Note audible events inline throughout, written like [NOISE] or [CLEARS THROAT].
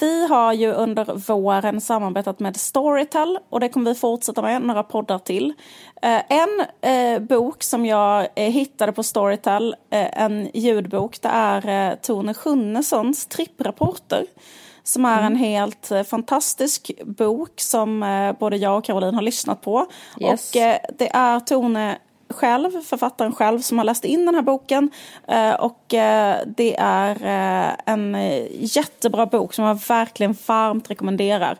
Vi har ju under våren samarbetat med Storytel och det kommer vi fortsätta med några poddar till. Eh, en eh, bok som jag eh, hittade på Storytel, en ljudbok, det är Tone Schunnessons tripprapporter som är en helt eh, fantastisk bok som både jag och Caroline har lyssnat på. Yes. Och det är Tone själv, författaren själv, som har läst in den här boken. Eh, och eh, det är eh, en jättebra bok som jag verkligen varmt rekommenderar.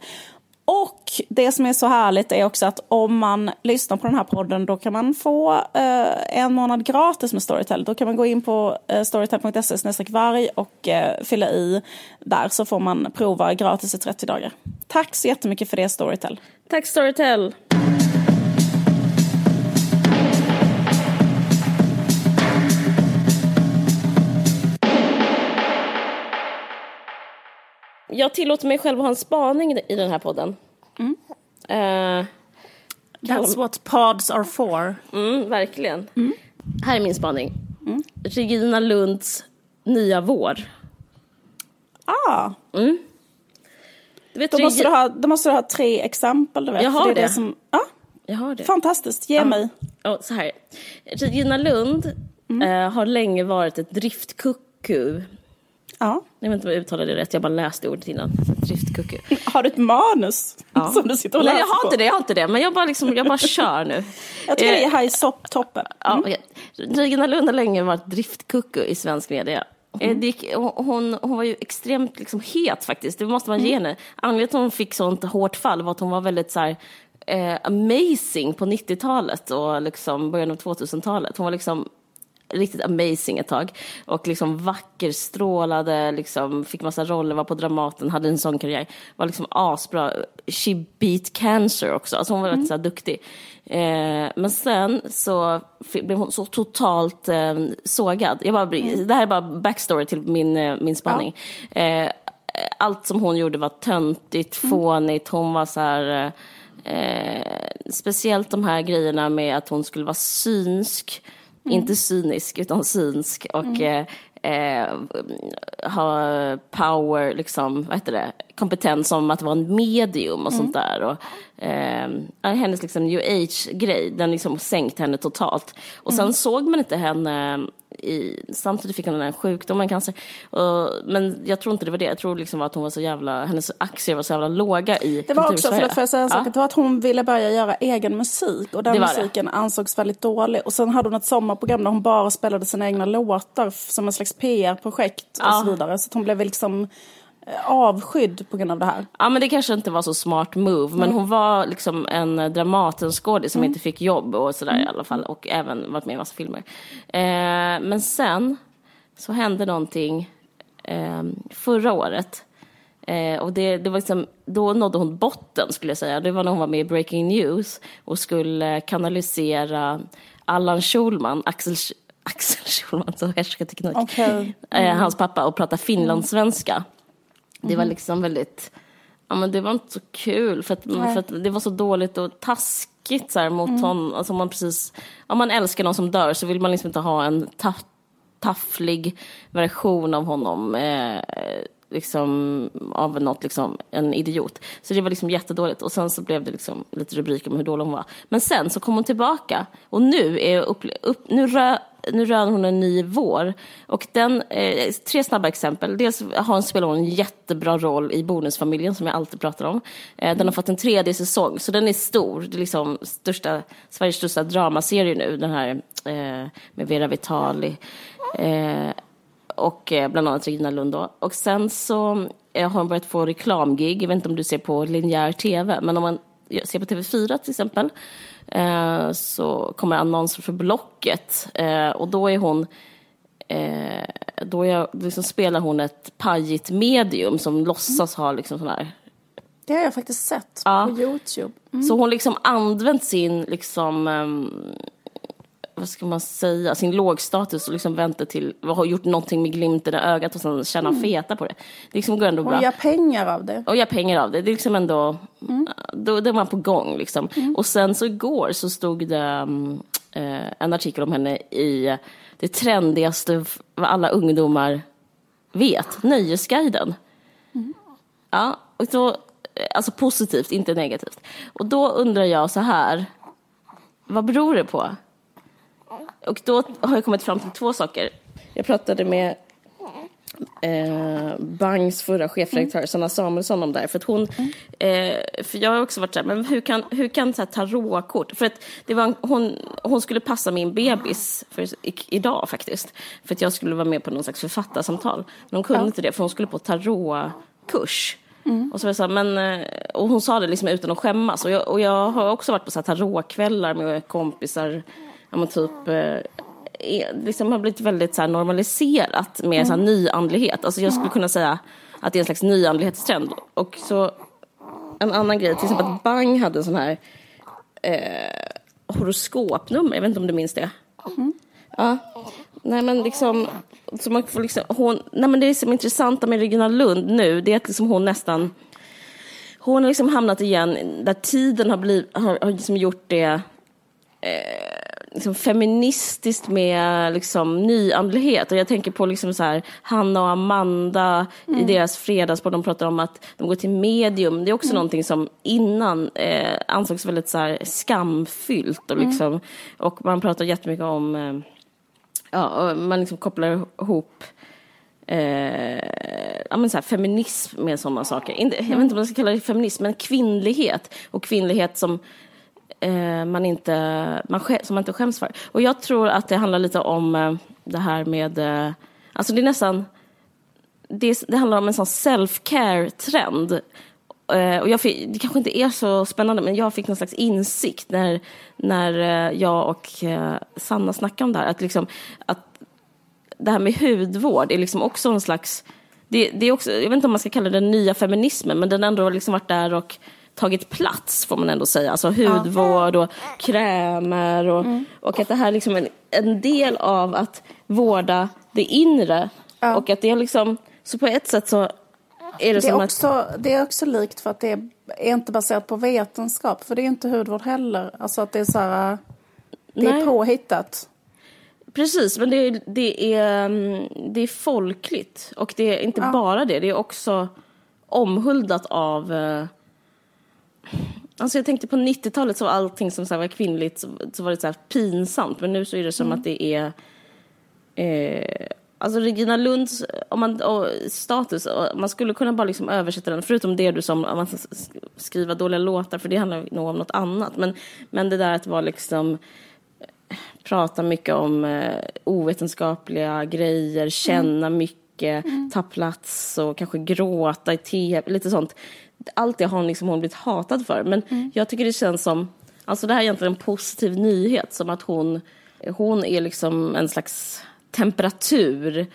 Och det som är så härligt är också att om man lyssnar på den här podden då kan man få eh, en månad gratis med Storytel. Då kan man gå in på eh, storytel.se varg och eh, fylla i där så får man prova gratis i 30 dagar. Tack så jättemycket för det Storytel. Tack Storytel. Jag tillåter mig själv att ha en spaning i den här podden. Eh, That's what pods are for. mm, verkligen. Här är min spaning. Regina Lunds nya vår. Ah, Du vet, då, Regi- måste du ha, då måste du ha tre exempel. Du vet, Jag har det. Det. det som, ja, Jag har det. fantastiskt, ge mig. Ja, så här. Regina Lund eh, har länge varit ett driftkucku. Ja. Jag vet inte om jag uttalade det rätt, jag bara läste ordet innan. Driftkucku. [LAUGHS] Har du ett manus [LAUGHS] som du sitter och Nej, läser jag har på? inte det, jag har inte det. Men jag bara, liksom, jag bara [LAUGHS] kör nu. Jag tycker Eh, det är high toppen. Ja, okej. Regina Lund har länge varit driftkucku i svensk media. Eh, det gick, hon, hon, var ju extremt liksom, het faktiskt, det måste man ge henne. Anledningen till att hon fick sånt hårt fall var att hon var väldigt så här, eh, amazing på 90-talet och liksom början av 2000-talet. Hon var liksom riktigt amazing ett tag. Och liksom vacker, strålade, liksom, fick massa roller, var på Dramaten, hade en sån karriär. Var liksom asbra. She beat cancer också. Alltså hon var väldigt så här, duktig. Eh, men sen så blev hon så totalt eh, sågad. Jag bara, Det här är bara backstory till min, eh, min spaning. Eh, allt som hon gjorde var töntigt, fånigt. Hon var så här... Eh, speciellt de här grejerna med att hon skulle vara synsk. Inte cynisk, utan synsk. Och eh, eh, ha power, liksom, vad heter det, kompetens som att vara en medium och sånt där. Och, eh, hennes liksom new age-grej, den liksom sänkt henne totalt. Och sen såg man inte henne i, samtidigt fick hon den här sjukdomen, cancer. Och, men jag tror inte det var det. Jag tror liksom att hon var så jävla, hennes aktier var så jävla låga i Det var också, förlåt får jag säga en sak, Ja. att det var att hon ville börja göra egen musik och den var det. musiken ansågs väldigt dålig. Och sen hade hon ett sommarprogram där hon bara spelade sina egna låtar som en slags PR-projekt och Ja. så vidare. Så att hon blev liksom avskydd på grund av det här. Ja men det kanske inte var så smart move, men hon var liksom en Dramatenskådis som inte fick jobb och sådär i alla fall och även varit med i massa filmer. Eh, men sen så hände någonting eh, förra året. Eh, och det, det var liksom, då nådde hon botten skulle jag säga. Det var när hon var med i Breaking News och skulle kanalisera Allan Schulman, Axel, [LAUGHS] Axel Schulman, så härskarteknik, Okej. eh, hans pappa och prata finlandssvenska. Det var liksom väldigt, ja men det var inte så kul för att, för att det var så dåligt och taskigt så här mot honom. Alltså man precis, om man älskar någon som dör så vill man liksom inte ha en ta, tafflig version av honom. Eh, liksom av något, liksom, en idiot. Så det var liksom jättedåligt. Och sen så blev det liksom lite rubriker om hur dålig hon var. Men sen så kom hon tillbaka. Och nu är upp, upp, nu rö, nu rör hon en ny vår. Och den, eh, tre snabba exempel. Dels har hon spelar hon en jättebra roll i Bonusfamiljen som jag alltid pratar om. Eh, den har fått en tredje säsong, så den är stor. Det är liksom största, Sveriges största dramaserie nu, den här eh, med Vera Vitali. Eh, och eh, bland annat Regina Lund då. Och sen så eh, har hon börjat få reklamgig. Jag vet inte om du ser på linjär tv, men om man ser på TV4 till exempel eh, så kommer annonser för Blocket och då är hon då är, liksom spelar hon ett pajigt medium som låtsas ha liksom sån här Det har jag faktiskt sett Ja. på Youtube. så hon liksom använt sin, liksom, ehm, vad ska man säga, sin lågstatus och liksom väntat till, har gjort någonting med glimten i ögat och sen tjäna feta på det. Det liksom går ändå bra. Hon gör pengar av det. Och gör pengar av det. Det är liksom ändå, då, då är man på gång liksom. Och sen så igår så stod det mm, eh, en artikel om henne i det trendigaste, vad alla ungdomar vet, Nöjesguiden. Ja, och då, alltså positivt, inte negativt. Och då undrar jag så här, vad beror det på? Och då har jag kommit fram till två saker. Jag pratade med eh, Bangs förra chefredaktör mm. Sanna Samuelsson om det här. För, att hon, mm. eh, för jag har också varit så här, men hur kan, hur kan så här, tarotkort... För att det var, hon, hon skulle passa min bebis för, i, idag faktiskt. För att jag skulle vara med på någon slags författarsamtal. Men hon kunde ja. inte det för hon skulle på tarotkurs. Mm. Och, så var så här, men, eh, och hon sa det liksom utan att skämmas. Och jag, och jag har också varit på så här tarotkvällar med kompisar. Ja, typ, eh, liksom har blivit väldigt så normaliserat med mm. så här nyandlighet. Alltså jag skulle kunna säga att det är en slags nyandlighetstrend. Och så en annan grej, till exempel att Bang hade en sån här eh, horoskopnummer, jag vet inte om du minns det? Mm. Ja. Nej men liksom, så man får liksom hon, nej men det som är intressanta med Regina Lund nu, det är att liksom hon nästan, hon har liksom hamnat igen där tiden har, blivit, har, har liksom gjort det eh, liksom feministiskt med liksom nyandlighet. Och jag tänker på liksom så här, Hanna och Amanda mm. i deras fredagspodd. De pratar om att de går till medium. Det är också mm. någonting som innan eh, ansågs väldigt så här, skamfyllt. Och, mm. liksom, mm. och man pratar jättemycket om, eh, ja, man liksom kopplar ihop eh, ja, men så här, feminism med sådana saker. jag vet inte om man ska kalla det feminism, men kvinnlighet. Och kvinnlighet som Eh, man inte, man, som man inte skäms för. Och jag tror att det handlar lite om eh, det här med, eh, alltså det är nästan, det, det handlar om en sån self-care-trend. Eh, och jag fick, det kanske inte är så spännande, men jag fick någon slags insikt när, när eh, jag och eh, Sanna snackade om det här. Att, liksom, att det här med hudvård är liksom också en slags, det, det är också, jag vet inte om man ska kalla det den nya feminismen, men den har ändå liksom varit där och tagit plats får man ändå säga. Alltså hudvård och krämer och, mm. och att det här är liksom en, en del av att vårda det inre. Ja. Och att det är liksom, så på ett sätt så är det, det är som också, att... Det är också likt för att det är, är inte baserat på vetenskap. För det är inte hudvård heller. Alltså att det är så här, det Nej. är påhittat. Precis, men det är, det, är, mm, det är folkligt. Och det är inte ja. bara det, det är också omhuldat av eh, Alltså jag tänkte på 90-talet så var allting som så var kvinnligt så, så var det så här pinsamt. Men nu så är det som mm. att det är... Eh, alltså Regina Lunds om man, och status, och man skulle kunna bara liksom översätta den, förutom det du som, om man skriva dåliga låtar, för det handlar nog om något annat. Men, men det där att vara liksom prata mycket om eh, ovetenskapliga grejer, känna mm. mycket, mm. ta plats och kanske gråta i tv, lite sånt allt det har hon, liksom, hon blivit hatad för. Men mm. jag tycker det känns som, alltså det här är egentligen en positiv nyhet, som att hon, hon är liksom en slags temperatur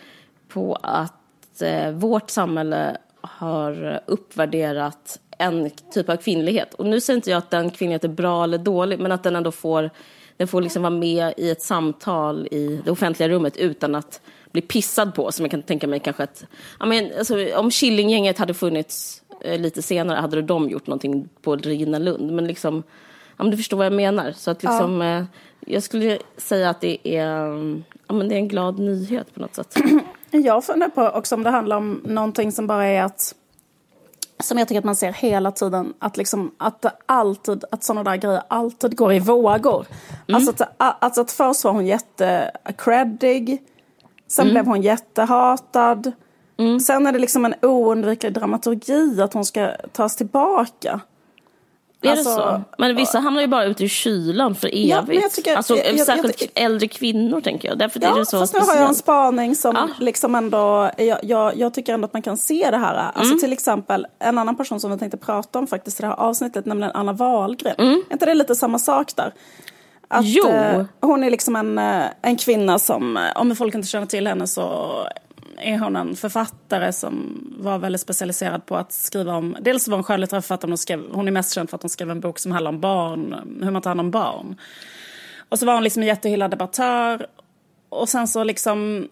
på att eh, vårt samhälle har uppvärderat en typ av kvinnlighet. Och nu säger inte jag att den kvinnligheten är bra eller dålig, men att den ändå får, den får liksom vara med i ett samtal i det offentliga rummet utan att bli pissad på, som jag kan tänka mig kanske att, ja men, alltså, om Killinggänget hade funnits lite senare hade de gjort någonting på Regina Lund. Men liksom, ja, men du förstår vad jag menar. Så att liksom, ja. Eh, jag skulle säga att det är, ja, men det är en glad nyhet på något sätt. [CLEARS THROAT] Jag funderar på också om det handlar om någonting som bara är att som jag tycker att man ser hela tiden, att, liksom, att, alltid, att sådana där grejer alltid går i vågor. Mm. Alltså, att, alltså att först var hon jättecreddig, sen mm. blev hon jättehatad. Mm. Sen är det liksom en oundviklig dramaturgi att hon ska tas tillbaka. Är alltså, det så? Men vissa hamnar ju bara ute i kylan för evigt. Ja, jag tycker, alltså, jag, särskilt jag, äldre kvinnor tänker jag. Därför ja, är det så fast speciellt. nu har jag en spaning som ja. liksom ändå, jag, jag, tycker ändå att man kan se det här. Alltså mm. till exempel en annan person som vi tänkte prata om faktiskt i det här avsnittet, nämligen Anna Wahlgren. Mm. Är inte det lite samma sak där? Att, jo. Eh, hon är liksom en, eh, en kvinna som, eh, om folk inte känner till henne så är hon en författare som var väldigt specialiserad på att skriva om... Dels var hon skönlitterär författare, hon, skrev, hon är mest känd för att hon skrev en bok som handlar om barn, hur man tar hand om barn. Och så var hon liksom en jättehyllad debattör. Och sen så liksom...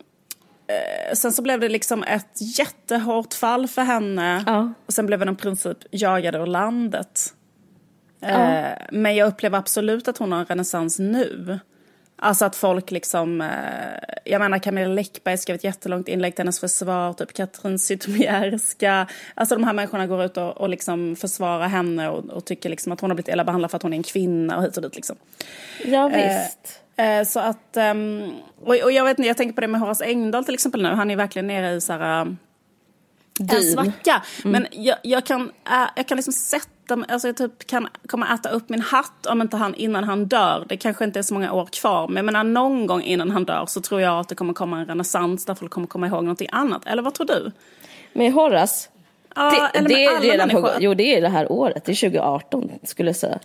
Eh, sen så blev det liksom ett jättehårt fall för henne. Ja. Och sen blev hon i princip jagad ur landet. Ja. Eh, men jag upplever absolut att hon har en renässans nu. Alltså att folk liksom, eh, jag menar Camilla Läckberg skrev ett jättelångt inlägg till hennes försvar, typ Katrin Zytomierska. Alltså de här människorna går ut och, och liksom försvarar henne och, och tycker liksom att hon har blivit illa behandlad för att hon är en kvinna och hit och dit liksom. Ja, visst. Eh, eh, så att, um, och, och, jag vet inte, jag tänker på det med Horace Engdahl till exempel nu, han är verkligen nere i så här en svacka. Mm. Men jag, jag, kan, jag kan liksom sätta mig, alltså jag typ kan komma äta upp min hatt om inte han innan han dör. Det kanske inte är så många år kvar, men jag menar någon gång innan han dör så tror jag att det kommer komma en renässans där folk kommer komma ihåg någonting annat. Eller vad tror du? Med Horace? Ja, det, eller med det är redan på, Jo, det är det här året. Det är 2018 skulle jag säga.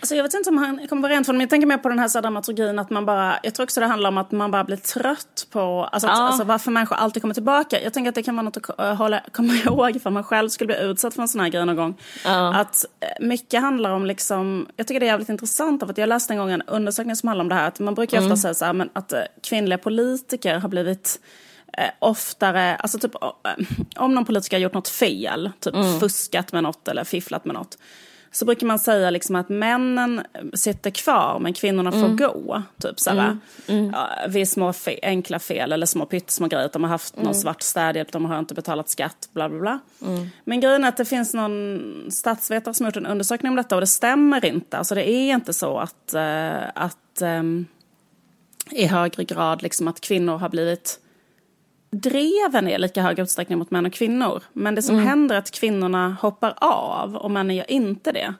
Alltså jag vet inte om han kommer vara rent från men jag tänker mer på den här så dramaturgin att man bara, jag tror också det handlar om att man bara blir trött på, alltså, ja. alltså varför människor alltid kommer tillbaka. Jag tänker att det kan vara något att eh, hålla, komma ihåg för man själv skulle bli utsatt för en sån här grej någon gång. Ja. Att eh, mycket handlar om liksom, jag tycker det är jävligt intressant för att jag läste en gång en undersökning som handlar om det här, att man brukar mm. ofta säga så här, men att eh, kvinnliga politiker har blivit eh, oftare, alltså typ om någon politiker har gjort något fel, typ mm. fuskat med något eller fifflat med något så brukar man säga liksom att männen sitter kvar men kvinnorna får mm. gå. Typ såhär, mm. Mm. Ja, vid små fe enkla fel eller små pyttesmå grejer. De har haft någon mm. svart städhjälp, de har inte betalat skatt, bla bla bla. Mm. Men grejen är att det finns någon statsvetare som har gjort en undersökning om detta och det stämmer inte. Alltså det är inte så att, uh, att um, i högre grad liksom att kvinnor har blivit dreven är lika hög utsträckning mot män och kvinnor. Men det som mm. händer är att kvinnorna hoppar av och männen gör inte det.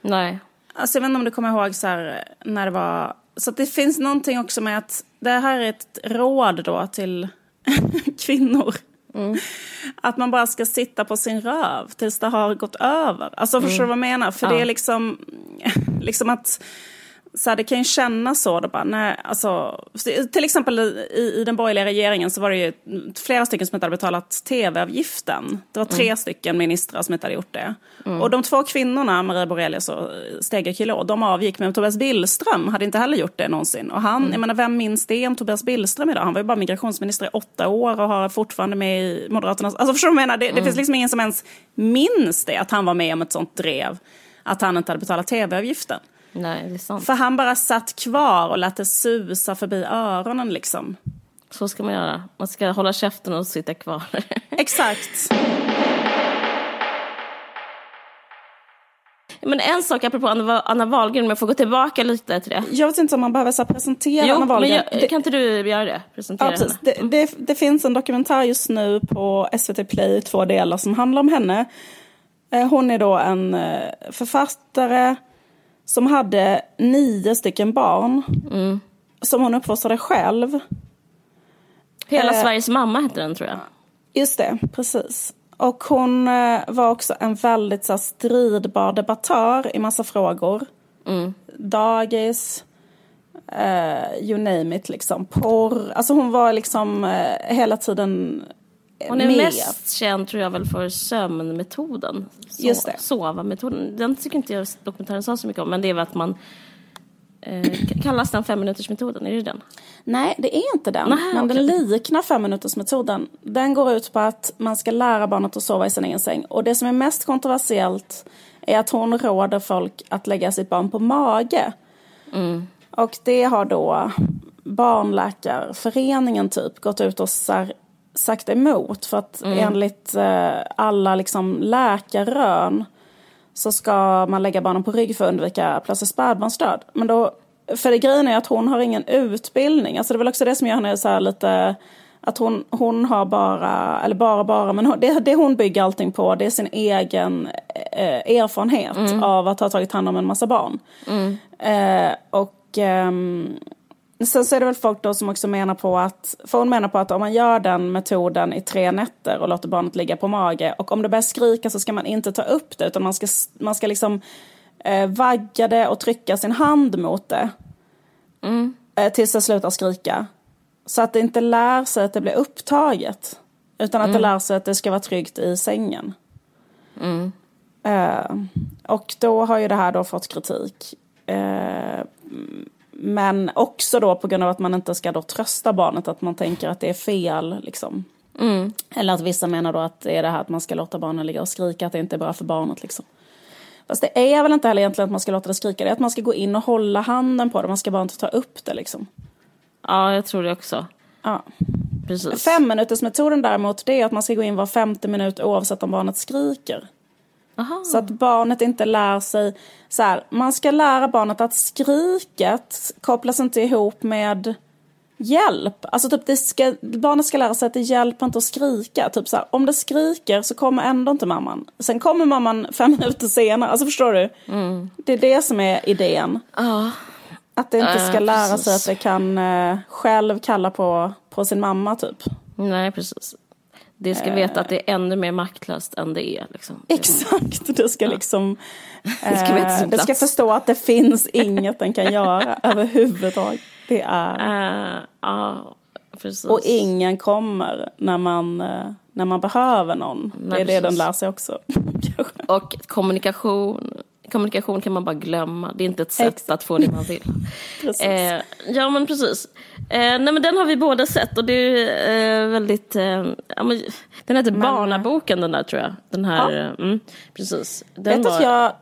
Nej. Alltså jag vet inte om du kommer ihåg så här, när det var... Så det finns någonting också med att det här är ett råd då till [LAUGHS] kvinnor. Mm. Att man bara ska sitta på sin röv tills det har gått över. Alltså förstår du mm. vad jag menar? För ja. det är liksom, [LAUGHS] liksom att så här, det kan ju kännas så. Då bara, nej, alltså, till exempel i, i den borgerliga regeringen så var det ju flera stycken som inte hade betalat tv-avgiften. Det var tre mm. stycken ministrar som inte hade gjort det. Mm. Och de två kvinnorna, Maria Borelius och Stege Kilo, de avgick. Men Tobias Billström hade inte heller gjort det någonsin. Och han, mm. jag menar, vem minns det om Tobias Billström idag? Han var ju bara migrationsminister i åtta år och har fortfarande med i Moderaternas... Alltså förstår du vad jag menar? Det, det mm. finns liksom ingen som ens minns det, att han var med om ett sånt drev. Att han inte hade betalat tv-avgiften. Nej, det är sant. För han bara satt kvar och lät det susa förbi öronen liksom. Så ska man göra. Man ska hålla käften och sitta kvar. [LAUGHS] Exakt. Men en sak apropå Anna, Anna Wahlgren, om jag får gå tillbaka lite till det. Jag vet inte om man behöver så presentera jo, Anna Wahlgren. Men jag, kan inte du göra det? Presentera ja, henne. Det, mm. det, det, finns en dokumentär just nu på SVT Play två delar som handlar om henne. Eh, hon är då en eh, författare, som hade nio stycken barn. Mm. Som hon uppfostrade själv. Hela eh, Sveriges mamma hette den tror jag. Just det, precis. Och hon eh, var också en väldigt så, stridbar debattör i massa frågor. Mm. Dagis, eh, you name it liksom. Porr. Alltså hon var liksom eh, hela tiden hon är med. mest känd tror jag väl för sömnmetoden. So Just det. Sova-metoden. Den tycker inte jag dokumentären sa så mycket om. Men det är väl att man eh, kallas den femminutersmetoden? Är det den? Nej, det är inte den. Naha, men okay. den liknar femminutersmetoden. Den går ut på att man ska lära barnet att sova i sin egen säng. Och det som är mest kontroversiellt är att hon råder folk att lägga sitt barn på mage. Mm. Och det har då Barnläkarföreningen typ gått ut och sagt emot. För att mm. enligt eh, alla liksom läkarrön så ska man lägga barnen på rygg för att undvika plötslig spädbarnsdöd. Men då, för det grejen är att hon har ingen utbildning. Alltså det är väl också det som gör henne så här lite... Att hon, hon har bara, eller bara bara, men hon, det, det hon bygger allting på det är sin egen eh, erfarenhet mm. av att ha tagit hand om en massa barn. Mm. Eh, och ehm, Sen så är det väl folk då som också menar på att, för hon menar på att om man gör den metoden i tre nätter och låter barnet ligga på mage och om det börjar skrika så ska man inte ta upp det utan man ska, man ska liksom eh, vagga det och trycka sin hand mot det. Mm. Eh, tills det slutar skrika. Så att det inte lär sig att det blir upptaget. Utan att mm. det lär sig att det ska vara tryggt i sängen. Mm. Eh, och då har ju det här då fått kritik. Eh, men också då på grund av att man inte ska då trösta barnet, att man tänker att det är fel. Liksom. Mm. Eller att vissa menar då att det är det här att man ska låta barnen ligga och skrika, att det inte är bra för barnet. Liksom. Fast det är väl inte heller egentligen att man ska låta det skrika, det är att man ska gå in och hålla handen på det, man ska bara inte ta upp det liksom. Ja, jag tror det också. Ja. Precis. Femminutersmetoden däremot, det är att man ska gå in var femte minut oavsett om barnet skriker. Aha. Så att barnet inte lär sig, så här, man ska lära barnet att skriket kopplas inte ihop med hjälp. Alltså typ det ska, barnet ska lära sig att det hjälper inte att skrika. Typ så här, om det skriker så kommer ändå inte mamman. Sen kommer mamman fem [LAUGHS] minuter senare. Alltså förstår du? Mm. Det är det som är idén. Ja. Att det inte ska Ja, lära precis. sig att det kan eh, själv kalla på, på sin mamma typ. Nej, precis. Det ska veta att det är ännu mer maktlöst än det är. Liksom. Exakt, det ska liksom... [LAUGHS] Det ska eh, det ska förstå att det finns [LAUGHS] inget den kan göra överhuvudtaget. Det är... Eh, ja, precis. Och ingen kommer när man, eh, när man behöver någon. Nej, det är det precis. den lär sig också. [LAUGHS] Och kommunikation. Kommunikation kan man bara glömma. Det är inte ett sätt Exakt. att få det man vill. [LAUGHS] Eh, ja, men precis. Eh, nej, men den har vi båda sett och det är eh, väldigt... Eh, ja, men, den heter Barnaboken den där tror jag. Den här, eh, mm, precis. Den Vet att jag... Ja,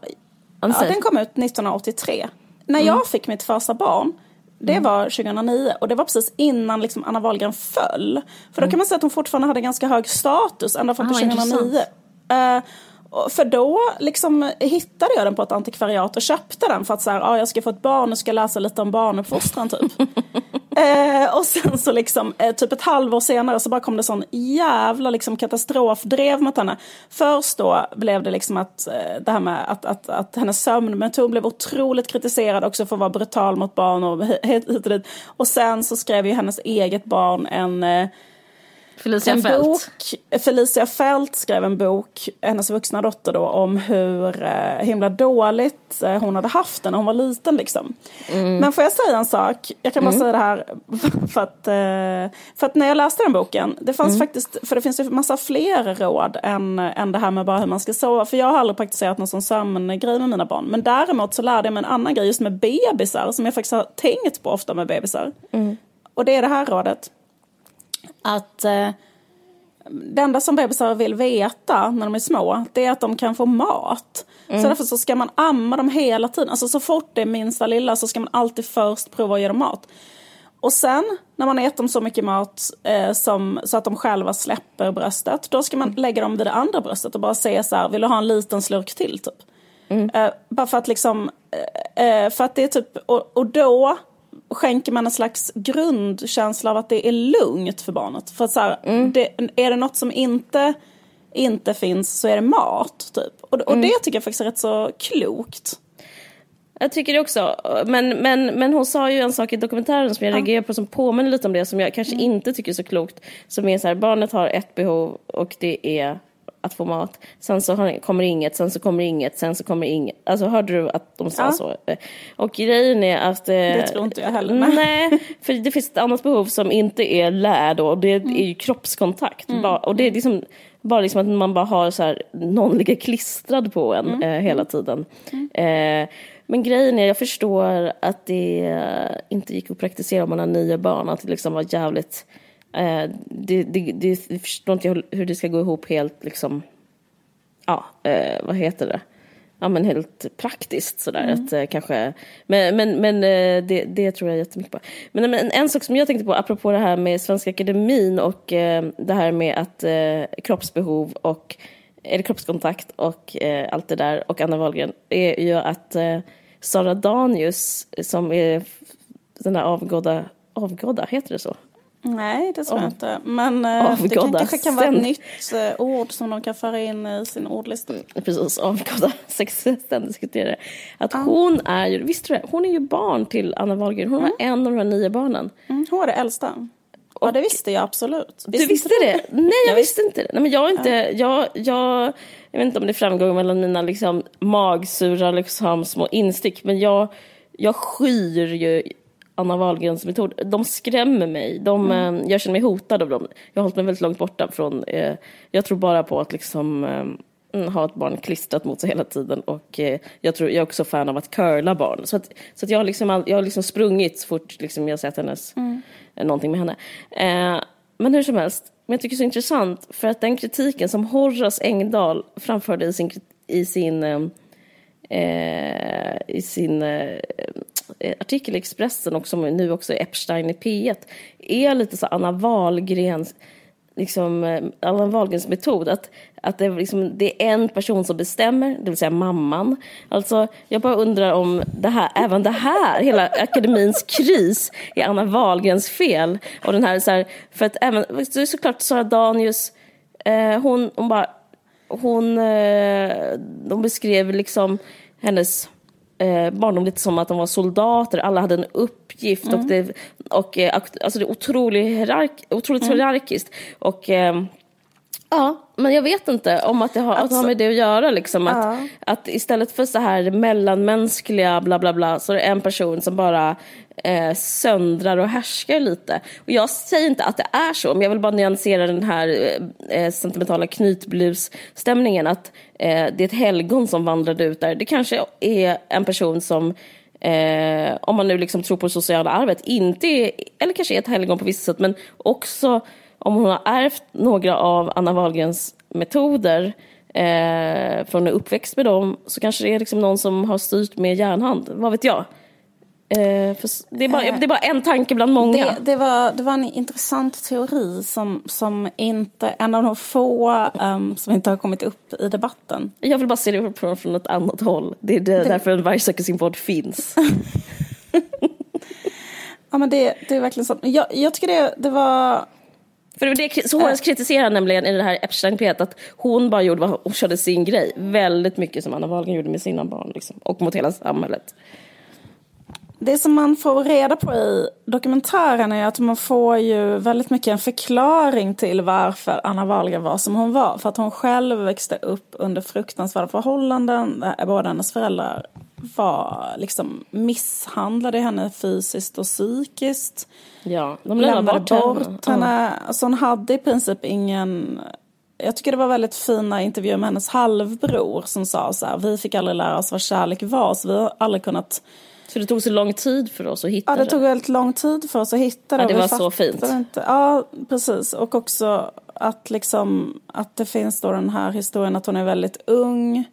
Ja, den kom ut 1983. När Mm. jag fick mitt första barn, det var 2009 och det var precis innan liksom Anna Wahlgren föll. För då kan man säga att hon fortfarande hade ganska hög status ända fram till Mm. Ah, 2009. För då liksom hittade jag den på ett antikvariat och köpte den för att så här, ah, jag ska få ett barn och ska läsa lite om barnuppfostran typ. [LAUGHS] Eh, och sen så liksom, eh, typ ett halvår senare så bara kom det sån jävla liksom katastrofdrev mot henne. Först då blev det liksom att eh, det här med att, att, att hennes sömnmetod blev otroligt kritiserad också för att vara brutal mot barn och hit hit och dit. Och sen så skrev ju hennes eget barn en eh, Felicia en Fält. bok, Felicia Fält skrev en bok, hennes vuxna dotter då, om hur eh, himla dåligt eh, hon hade haft det när hon var liten. Liksom. Men får jag säga en sak? Jag kan bara säga det här [LAUGHS] för att, eh, för att när jag läste den boken, det fanns faktiskt, för det finns ju massa fler råd än, än det här med bara hur man ska sova. För jag har aldrig praktiserat någon sån sömngrej med mina barn. Men däremot så lärde jag mig en annan grej just med bebisar, som jag faktiskt har tänkt på ofta med bebisar. Och det är det här rådet att eh, det enda som bebisar vill veta när de är små, det är att de kan få mat. Så därför så ska man amma dem hela tiden. Alltså så fort det är minsta lilla så ska man alltid först prova att ge dem mat. Och sen när man har gett dem så mycket mat eh, som, så att de själva släpper bröstet, då ska man lägga dem vid det andra bröstet och bara säga så här, vill du ha en liten slurk till typ? Eh, bara för att liksom, eh, eh, för att det är typ, och, och då skänker man en slags grundkänsla av att det är lugnt för barnet. För att så här, det, är det något som inte, inte finns så är det mat. Typ. Och, och det tycker jag faktiskt är rätt så klokt. Jag tycker det också. Men, men, men hon sa ju en sak i dokumentären som jag reagerar på som påminner lite om det som jag kanske inte tycker är så klokt. Som är så här, barnet har ett behov och det är att få mat. Sen så kommer inget, sen så kommer inget, sen så kommer inget. Alltså hörde du att de sa Ja. så? Och grejen är att... Det tror inte jag heller, nej. Nej, [LAUGHS] för det finns ett annat behov som inte är lär då. Och det är ju kroppskontakt. Bara, och det är liksom bara liksom att man bara har så här, någon ligger klistrad på en eh, hela tiden. Eh, men grejen är, jag förstår att det eh, inte gick att praktisera om man har nio barn. Att det liksom var jävligt... Eh, det, det, det, det förstår inte jag hur det ska gå ihop helt liksom... Ja, eh, vad heter det? Ja men helt praktiskt sådär. Att, eh, kanske, men men, men eh, det, det tror jag jättemycket på. Men, men en sak som jag tänkte på apropå det här med Svenska Akademin och eh, det här med att eh, kroppsbehov och eller kroppskontakt och allt det där och Anna Wahlgren är ju att Sara Danius som är den där avgådda, avgådda, heter det så? Nej, det tror jag inte. Men eh, det kan, kanske kan vara ett nytt eh, ord som de kan föra in i sin ordlista. precis avgådda sexualsekreterare. [LAUGHS] Att hon är ju, visste du det? Hon är ju barn till Anna Wahlgren. Hon var en av de här nio barnen. Mm, hon var det äldsta. Ja, det visste jag absolut. Du visste det? Nej, jag visste inte det. Nej, men jag, är inte, jag, jag, jag vet inte om det framgår mellan mina liksom, magsura liksom, små instick, men jag, jag skyr ju Anna Wahlgrens metod. De skrämmer mig. De, eh, Jag känner mig hotad av dem. Jag har hållit mig väldigt långt borta från... Eh, jag tror bara på att liksom, eh, mm, ha ett barn klistrat mot sig hela tiden. Och eh, jag, tror, jag är också fan av att curla barn. Så, att, så att jag, har liksom, all- jag har liksom sprungit så fort liksom, jag sett hennes, eh, någonting med henne. Eh, men hur som helst, men jag tycker det är så intressant för att den kritiken som Horace Engdahl framförde i sin, i sin eh, i sin eh, eh, artikel i Expressen och som nu också är Epstein i P1 är lite så Anna Wahlgrens liksom, eh, Allan Wahlgrens metod. Att, att det, liksom, det är en person som bestämmer, det vill säga mamman. Alltså, jag bara undrar om det här, även det här, hela akademins kris, är Anna Wahlgrens fel. Och den här, så här, för att även, det är såklart Sara Danius, eh, hon, hon bara, hon, eh, de beskrev liksom hennes eh, barndom lite som att de var soldater, alla hade en uppgift mm. och, det, och eh, alltså det är otroligt, hierark, otroligt mm. hierarkiskt. Och, eh, ja, men jag vet inte om att det har, alltså, att med det att göra. Liksom, ja. att, att istället för så här mellanmänskliga bla bla bla så är det en person som bara eh, söndrar och härskar lite. Och jag säger inte att det är så, men jag vill bara nyansera den här eh, sentimentala knytblusstämningen. Att eh, det är ett helgon som vandrade ut där. Det kanske är en person som Eh, om man nu liksom tror på det sociala arvet, inte är, eller kanske är ett helgon på vissa sätt, men också om hon har ärvt några av Anna Wahlgrens metoder eh, från en uppväxt med dem så kanske det är liksom någon som har styrt med järnhand, vad vet jag. Eh, det, är bara, det, är bara, en tanke bland många. Det, det, var, det var en intressant teori som, som inte, en av de få um, som inte har kommit upp i debatten. Jag vill bara se det från, från ett annat håll. Det är det, därför en Varg söker sin podd finns. [LAUGHS] ja men det, det är verkligen så. Jag, jag tycker det, det var för det, det så hon kritiserar nämligen i det här epstein p att hon bara gjorde vad hon körde sin grej. Väldigt mycket som Anna Wahlgren gjorde med sina barn liksom, och mot hela samhället. Det som man får reda på i dokumentären är att man får ju väldigt mycket en förklaring till varför Anna Wahlgren var som hon var. För att hon själv växte upp under fruktansvärda förhållanden. Båda hennes föräldrar var liksom misshandlade henne fysiskt och psykiskt. Ja, de lämnade bort, bort henne. henne. Alltså hon hade i princip ingen... Jag tycker det var väldigt fina intervjuer med hennes halvbror som sa så här, vi fick aldrig lära oss vad kärlek var så vi har aldrig kunnat så det tog så lång tid för oss att hitta det? Ja, det tog väldigt lång tid för oss att hitta det. Ja, det var så fint. Inte. Ja, precis. Och också att, liksom, att det finns då den här historien att hon är väldigt ung.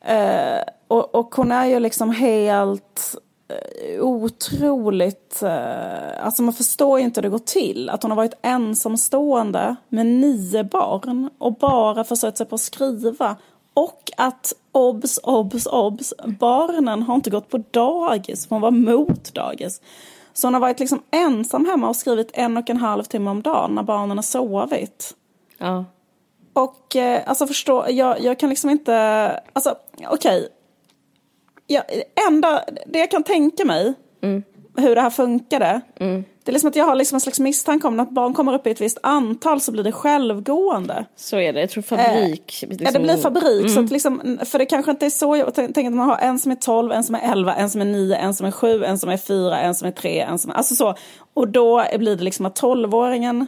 Eh, och, och hon är ju liksom helt eh, otroligt... Eh, alltså man förstår ju inte hur det går till. Att hon har varit ensamstående med nio barn och bara försökt sig på att skriva. Och att obs, obs, obs, barnen har inte gått på dagis, hon var mot dagis. Så hon har varit liksom ensam hemma och skrivit en och en halv timme om dagen när barnen har sovit. Ja. Och eh, alltså förstå, jag, jag kan liksom inte, alltså okej. Okay. Ja, enda, det jag kan tänka mig mm. hur det här funkade. Mm. Det är liksom att jag har liksom en slags misstanke om att barn kommer upp i ett visst antal så blir det självgående. Så är det, jag tror fabrik. Eh, liksom. Ja, det blir fabrik. Mm. Så att liksom, för det kanske inte är så, jag tänker att man har en som är 12, en som är 11, en som är 9, en som är 7, en som är 4, en som är 3, en som är... Alltså så. Och då blir det liksom att 12-åringen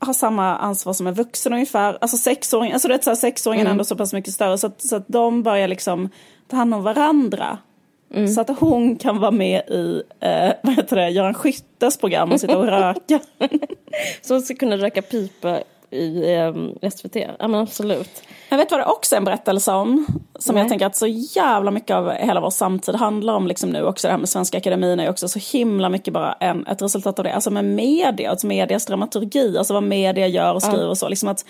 har samma ansvar som en vuxen ungefär. Alltså sexåringen, alltså det är så här, sexåringen mm. ändå så pass mycket större så att, så att de börjar liksom ta hand om varandra. Mm. Så att hon kan vara med i eh, vad heter det, Göran Skyttes program och sitta och röka. [LAUGHS] så hon ska kunna röka pipa i eh, SVT? Ja men absolut. Jag vet vad det också är en berättelse om. Som Nej. jag tänker att så jävla mycket av hela vår samtid handlar om liksom nu också. Det här med Svenska Akademin är också så himla mycket bara en, ett resultat av det. Alltså med media, alltså medias dramaturgi, alltså vad media gör och skriver ja. och så. Liksom att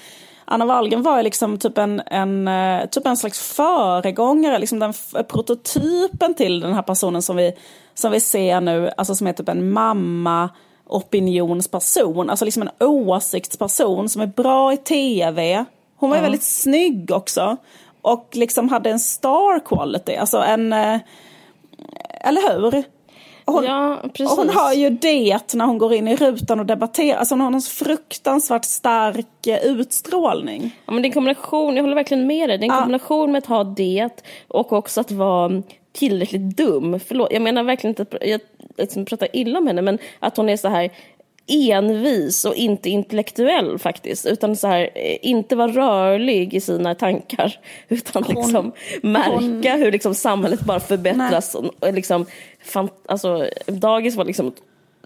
Anna Wahlgren var liksom typ en, en, eh, typ en slags föregångare, liksom den prototypen till den här personen som vi, som vi ser nu, alltså som är typ en mamma opinionsperson, alltså liksom en åsiktsperson som är bra i tv. Hon var ju väldigt snygg också och liksom hade en star quality, alltså en, eh, eller hur? Hon, ja, hon har ju det när hon går in i rutan och debatterar. Alltså hon har en fruktansvärt stark eh, utstrålning. Ja, men det är en kombination, jag håller verkligen med dig. Det är en ja. kombination med att ha det och också att vara tillräckligt dum. Förlåt, jag menar verkligen inte att jag liksom pratar illa om henne, men att hon är så här envis och inte intellektuell faktiskt. Utan så här, eh, inte vara rörlig i sina tankar. [LAUGHS] Utan hon, liksom märka hon... hur liksom samhället bara förbättras. Och, liksom, fan, alltså, dagis var liksom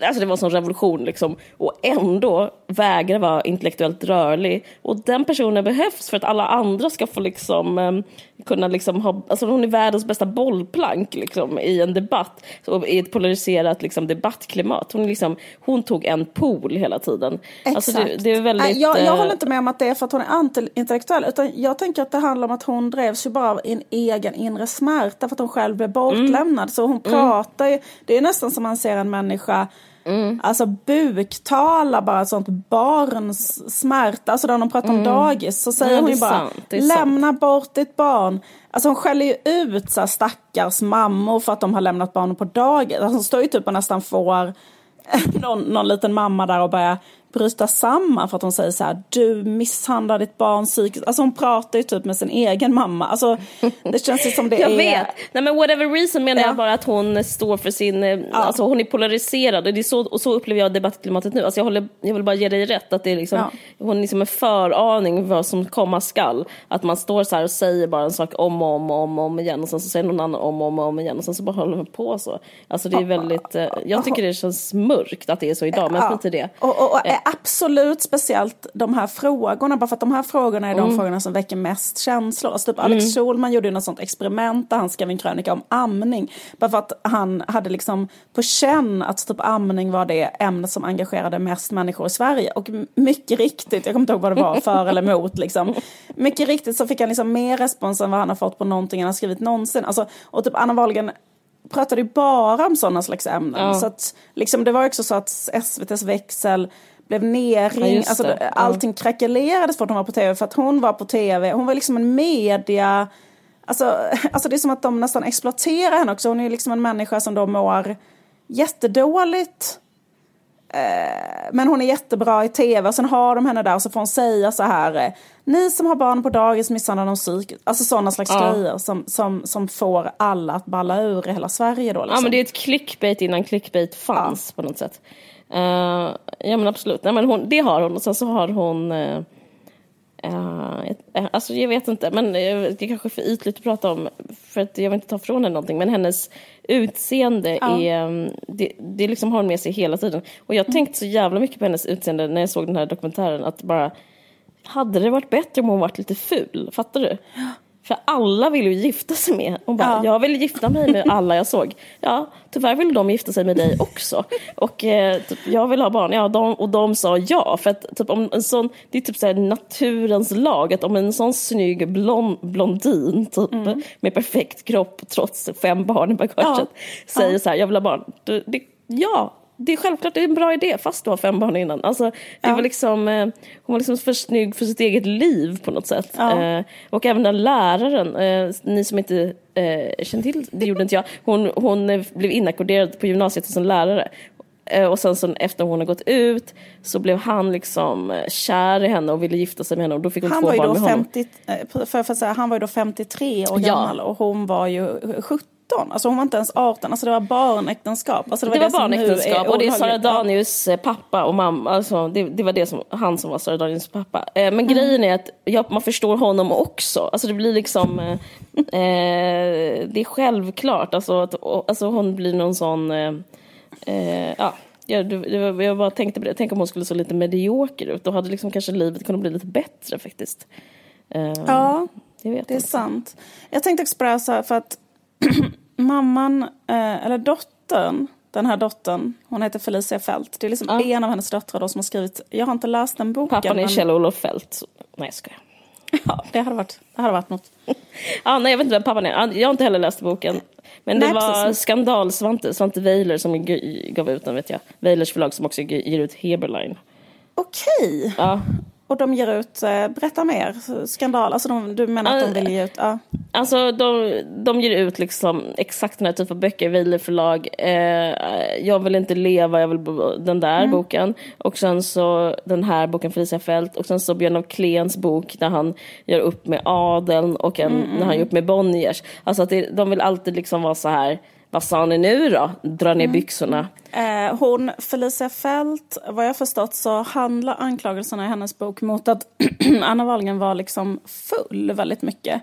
Alltså det var en sån revolution liksom. Och ändå vägrar vara intellektuellt rörlig. Och den personen behövs för att alla andra ska få liksom um, kunna liksom ha, alltså hon är världens bästa bollplank liksom i en debatt, så, i ett polariserat liksom debattklimat. Hon, liksom, hon tog en pool hela tiden. Exakt. Alltså det, det är väldigt, jag, jag eh, håller inte med om att det är för att hon är antiintellektuell, utan jag tänker att det handlar om att hon drevs ju bara av en egen inre smärta för att hon själv blev bortlämnad. Mm. Så hon pratar ju, det är nästan som man ser en människa Mm. Alltså buktala bara sånt barns smärta. Alltså när de pratar om dagis så säger Mm. Ja, hon ju bara sant, lämna bort ditt barn. Alltså hon skäller ju ut så här stackars mammor för att de har lämnat barnen på dagis. Alltså hon står ju typ och nästan får [LAUGHS] någon, någon liten mamma där och börjar bryta samman för att hon säger så här du misshandlar ditt barn psykiskt. Alltså hon pratar ju typ med sin egen mamma. Alltså det känns ju som det [LAUGHS] Jag är... vet. Nej men whatever reason menar Ja. jag bara att hon står för sin, eh, alltså hon är polariserad och, det är så, och så upplever jag debattklimatet nu. Alltså jag, håller, jag vill bara ge dig rätt att det är liksom, Ja. hon är liksom en föraning vad som komma skall. Att man står så här och säger bara en sak om och om och om, och om igen och sen så säger någon annan om och om, och om igen och sen så bara håller man på så. Alltså det är väldigt, eh, jag tycker det känns mörkt att det är så idag men Ja. skit i det. Och, och, och är absolut speciellt de här frågorna, bara för att de här frågorna är de Mm. frågorna som väcker mest känslor. Alltså typ Alex Schulman gjorde ju något sånt experiment där han skrev en krönika om amning. Bara för att han hade liksom på känn att typ amning var det ämnet som engagerade mest människor i Sverige. Och mycket riktigt, jag kommer inte ihåg vad det var, för eller emot liksom. Mycket riktigt så fick han liksom mer respons än vad han har fått på någonting han har skrivit någonsin. Alltså, och typ Anna Wahlgren pratade ju bara om sådana slags ämnen. Ja. Så att, liksom, det var också så att SVTs växel blev Ja, nerringd, just alltså, det. Ja. allting krackelerades för att hon var på tv, för att hon var på tv. Hon var liksom en media... Alltså, [LAUGHS] alltså det är som att de nästan exploaterar henne också. Hon är ju liksom en människa som då mår jättedåligt. Eh, men hon är jättebra i tv och sen har de henne där och så får hon säga så här. eh, Ni som har barn på dagis misshandlar dem psykiskt. Alltså sådana slags Ja. grejer som, som, som får alla att balla ur i hela Sverige då. Liksom. Ja men det är ett clickbait innan clickbait fanns på något sätt. Eh, ja men absolut, Nej, men hon, det har hon. Och sen så har hon eh, ett- alltså jag vet inte, men det är kanske för ytligt att prata om för att jag vill inte ta från henne någonting. Men hennes utseende Ja. är, mm, det, det liksom har hon med sig hela tiden. Och jag har tänkt så jävla mycket på hennes utseende när jag såg den här dokumentären att bara hade det varit bättre om hon varit lite ful, fattar du? För alla vill ju gifta sig med. Hon bara, Ja. jag vill gifta mig med alla jag såg. [LAUGHS] Ja, tyvärr vill de gifta sig med dig också. Och eh, typ, jag vill ha barn. Ja, de, och de sa ja. För att typ, om en sån, det är typ så naturens lag. Att om en sån snygg blond, blondin typ, Mm. med perfekt kropp trots fem barn i bagaget säger så här, jag vill ha barn. Det, det, ja, det är självklart det är en bra idé fast du har fem barn innan. Alltså, det var liksom, eh, hon var liksom för snygg för sitt eget liv på något sätt. Ja. Eh, och även den läraren, eh, ni som inte eh, känner till, det gjorde inte jag, hon, hon eh, blev inackorderad på gymnasiet som lärare. Eh, och sen så efter hon har gått ut så blev han liksom eh, kär i henne och ville gifta sig med henne och då fick hon Han två barn med honom. 50, eh, för, för säga, han var ju då 53 år Ja. gammal och hon var ju 17. Alltså hon var inte ens 18, alltså det var barnäktenskap. Alltså Det var, som nu är barnäktenskap och det är Sara. Ja. Danius eh, pappa och mamma, alltså det, det var det som, han som var Sara Danius pappa. Eh, men Mm. grejen är att ja, man förstår honom också, alltså det blir liksom, eh, eh, det är självklart, alltså, att, alltså hon blir någon sån, eh, eh, ja. Jag, det, det var- jag bara tänkte på det, tänk om hon skulle se lite medioker ut, då hade liksom kanske livet kunnat bli lite bättre faktiskt. Ja, det är inte. sant. Jag tänkte också på det här, för att [CLEARS THROAT] mamman, eh, eller dottern, den här dottern, hon heter Felicia Fält. Det är liksom Ja. en av hennes döttrar då som har skrivit, jag har inte läst den boken. Pappan är men- Kjell-Olof. Så- Nej jag skojar. [LAUGHS] Ja, det hade varit, det hade varit något. Ja, [LAUGHS] nej, jag vet inte vem pappan är. Ja, Jag har inte heller läst boken. Men det Nej, var precis. skandal Svante, Svante Weiler som gav ut den vet jag. Weilers förlag som också ge- ger ut Heberlein. Okej, Ja. Och de ger ut, eh, berätta mer, skandal, alltså de, du menar att de vill ge ut, ja. Alltså de, de ger ut liksom exakt den här typen av böcker, Weiler förlag. Eh, jag vill inte leva, jag vill den där boken. Och sen så den här boken Felicia Fält. Och sen så Björn av Kleens bok där han gör upp med adeln och en, när han gör upp med Bonniers. Alltså att det, de vill alltid liksom vara så här, vad sa ni nu då? Dra ner byxorna. Eh, hon, Felicia Fält, vad jag förstått så handlar anklagelserna i hennes bok mot att [CLEARS THROAT] Anna Wahlgren var liksom full väldigt mycket.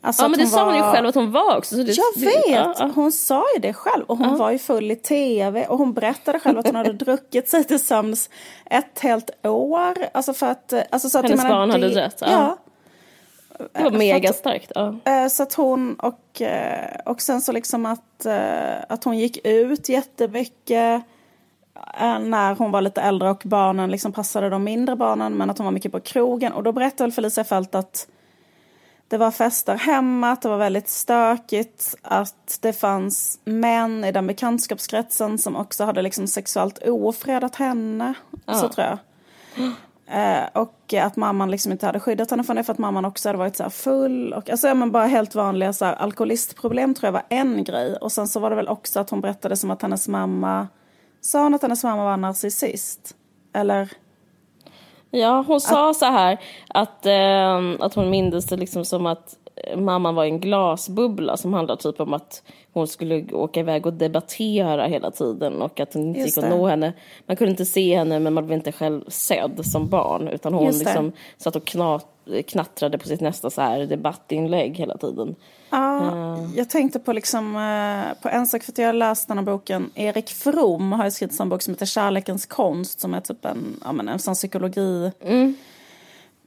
Alltså ja, men det sa hon ju var- själv att hon var också. Så det, Jag vet! ja, ja. Hon sa ju det själv. Och hon var ju full i tv. Och hon berättade själv att hon hade [LAUGHS] druckit sig till sömns ett helt år. Alltså för att... Alltså så att Hennes menar, barn hade det- rätt, ja. Ja. Det var mega starkt. Ja. Eh, Så att hon och, eh, och sen så liksom att, eh, att hon gick ut jättemycket eh, när hon var lite äldre och barnen liksom passade de mindre barnen men att hon var mycket på krogen och då berättade väl Felicia Fält att det var fester hemma, att det var väldigt stökigt, att det fanns män i den bekantskapskretsen som också hade liksom sexuellt ofredat henne. Så tror jag. [GASPS] Eh, och att mamman liksom inte hade skyddat henne från det för att mamman också hade varit så full. Och, alltså, ja, men bara helt vanliga så här, alkoholistproblem tror jag var en grej. Och sen så var det väl också att hon berättade som att hennes mamma, sa hon att hennes mamma var narcissist? Eller? Ja, hon sa så här att, eh, att hon mindes det liksom som att mamman var en glasbubbla som handlar typ om att hon skulle åka iväg och debattera hela tiden och att hon inte Just gick att det. nå henne. Man kunde inte se henne men man blev inte själv sedd som barn utan hon Just det. liksom satt och knat, knattrade på sitt nästa så här debattinlägg hela tiden. Ja, jag tänkte på liksom, eh, på en sak för att jag har läst den här boken. Erik From har skrivit en bok som heter Kärlekens konst som är typ en, ja, men en sån psykologi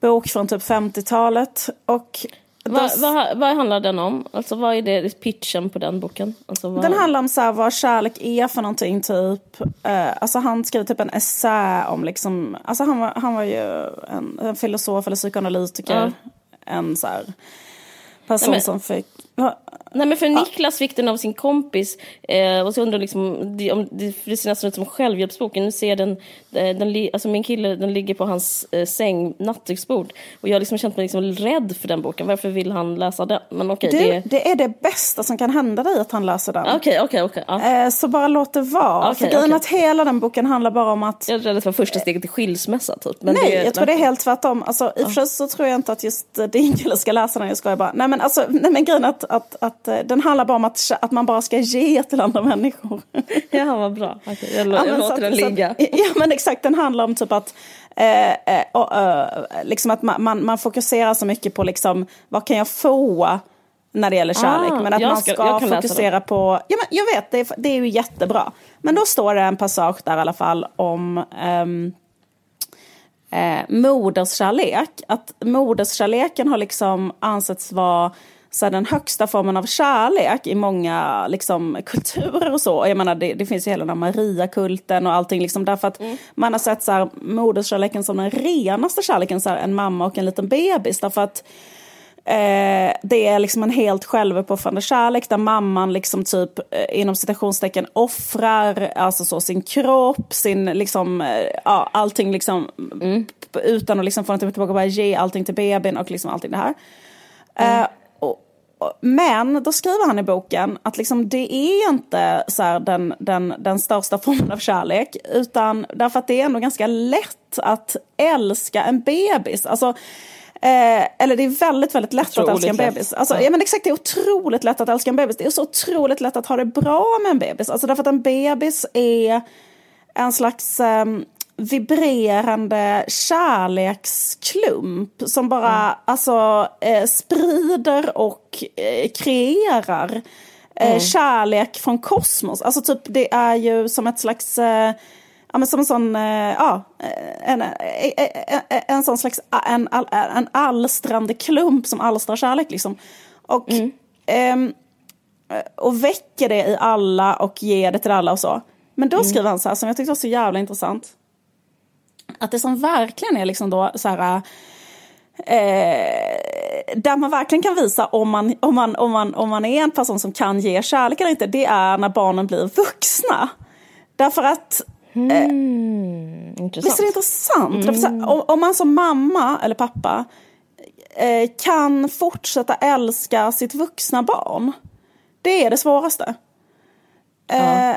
bok från typ 50-talet. Och Vad, vad, vad handlar den om? Alltså vad är det pitchen på den boken? Alltså, vad... Den handlar om så här, vad kärlek är för någonting typ. Eh, alltså han skrev typ en essä om liksom, alltså han var, han var ju en, en filosof eller psykoanalytiker. En så här person Nej, men- som fick, Nej men för Niklas fick den av sin kompis eh, och så undrar liksom, det, om, det, det ser nästan ut som en självhjälpsbok. Nu ser den, den, den, alltså min kille den ligger på hans eh, säng, nattduksbord. Och jag har liksom känt mig liksom rädd för den boken. Varför vill han läsa den? Men okej, du, det... det är det bästa som kan hända dig att han läser den. Okej, okej, okej. Eh, Så bara låt det vara. Okej, för grejen okej. att hela den boken handlar bara om att Jag att det var första steget till skilsmässa typ. Men Nej, det, jag tror det är helt tvärtom. Alltså, I och för sig så tror jag inte att just eh, din kille ska läsa den. Jag skojar bara. Nej men, alltså, nej, men grejen är att, att, att eh, den handlar bara om att, att man bara ska ge till andra människor. [LAUGHS] Ja, vad bra. Okej, jag, Ja, jag låter den ligga. [LAUGHS] Ja men exakt, den handlar om typ att eh, eh, eh, liksom att man, man, man fokuserar så mycket på liksom, vad kan jag få när det gäller kärlek. Ah, men att man ska- fokusera på, ja men jag vet, det är, det är ju jättebra. Men då står det en passage där i alla fall om eh, moderskärlek. Att moderskärleken har liksom ansetts vara så den högsta formen av kärlek i många liksom, [LAUGHS] kulturer och så. Jag menar, det, det finns ju hela den Mariakulten och allting. Liksom, därför att man har sett så här, moderskärleken som den renaste kärleken, så här, en mamma och en liten bebis. Därför att Eh, det är liksom en helt självuppoffrande kärlek där mamman liksom typ eh, inom citationstecken offrar alltså så, sin kropp, sin liksom, eh, ja, allting liksom p- utan att liksom få någonting tillbaka, bara ge allting till bebisen och liksom allting det här. Och, och, men då skriver han i boken att liksom det är inte så den, den, den största formen av kärlek. Utan därför att det är ändå ganska lätt att älska en bebis. Alltså, Eh, eller det är väldigt, väldigt lätt att Otroligt älska en bebis. Alltså, ja. men exakt, det är otroligt lätt att älska en bebis. Det är så otroligt lätt att ha det bra med en bebis. Alltså därför att en bebis är en slags ehm, vibrerande kärleksklump som bara alltså, eh, sprider och eh, kreerar eh, kärlek från kosmos. Alltså typ det är ju som ett slags eh, Ja, men som en sån, eh, ja, en, en, en, en sån slags en, all- en allstrande klump som alstrar kärlek. Liksom. Och, ehm, och väcker det i alla och ger det till alla och så. Men då skriver han så här, som jag tyckte var så jävla intressant. Att det som verkligen är liksom då så här... Eh, där man verkligen kan visa om man, om, man, om, man, om man är en person som kan ge kärlek eller inte, det är när barnen blir vuxna. Därför att Intressant. Visst är det intressant? Här, om, om man som mamma eller pappa eh, kan fortsätta älska sitt vuxna barn. Det är det svåraste. Eh,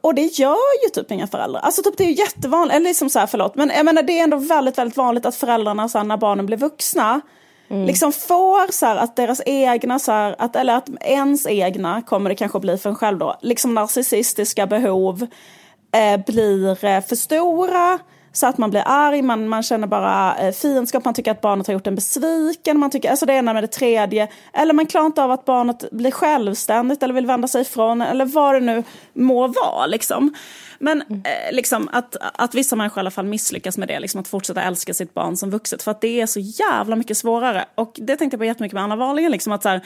och det gör ju typ inga föräldrar. Alltså typ det är ju jättevanligt, eller liksom så här, förlåt, men jag menar det är ändå väldigt, väldigt vanligt att föräldrarna så här, när barnen blir vuxna liksom får så här att deras egna, så här, att, eller att ens egna, kommer det kanske bli för en själv då, liksom narcissistiska behov eh, blir eh, för stora så att man blir arg, man, man känner bara eh, fiendskap, man tycker att barnet har gjort en besviken, man tycker, alltså det ena med det tredje. Eller man klarar inte av att barnet blir självständigt eller vill vända sig ifrån, eller vad det nu må vara. Liksom. Men mm. eh, liksom, att, att vissa människor i alla fall misslyckas med det, liksom, att fortsätta älska sitt barn som vuxet. För att det är så jävla mycket svårare. Och det tänkte jag på jättemycket med Anna Wahlgren. Liksom, att, så här,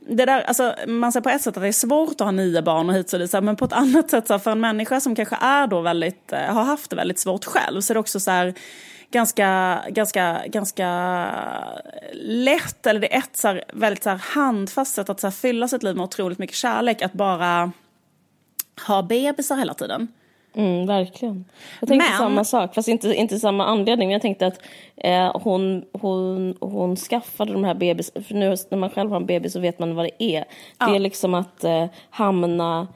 det där, alltså, man säger på ett sätt att det är svårt att ha nio barn och hit och dit, men på ett annat sätt så här, för en människa som kanske är då väldigt, eh, har haft det väldigt svårt själv så är det också så här, ganska, ganska, ganska lätt, eller det är ett så här, väldigt så här, handfast sätt att så här, fylla sitt liv med otroligt mycket kärlek, att bara ha bebisar hela tiden. Mm, verkligen. Jag tänkte men... samma sak, fast inte, inte samma anledning. Men jag tänkte att eh, hon, hon, hon skaffade de här bebis... För nu när man själv har en bebis så vet man vad det är. Ja. Det är liksom att eh, hamna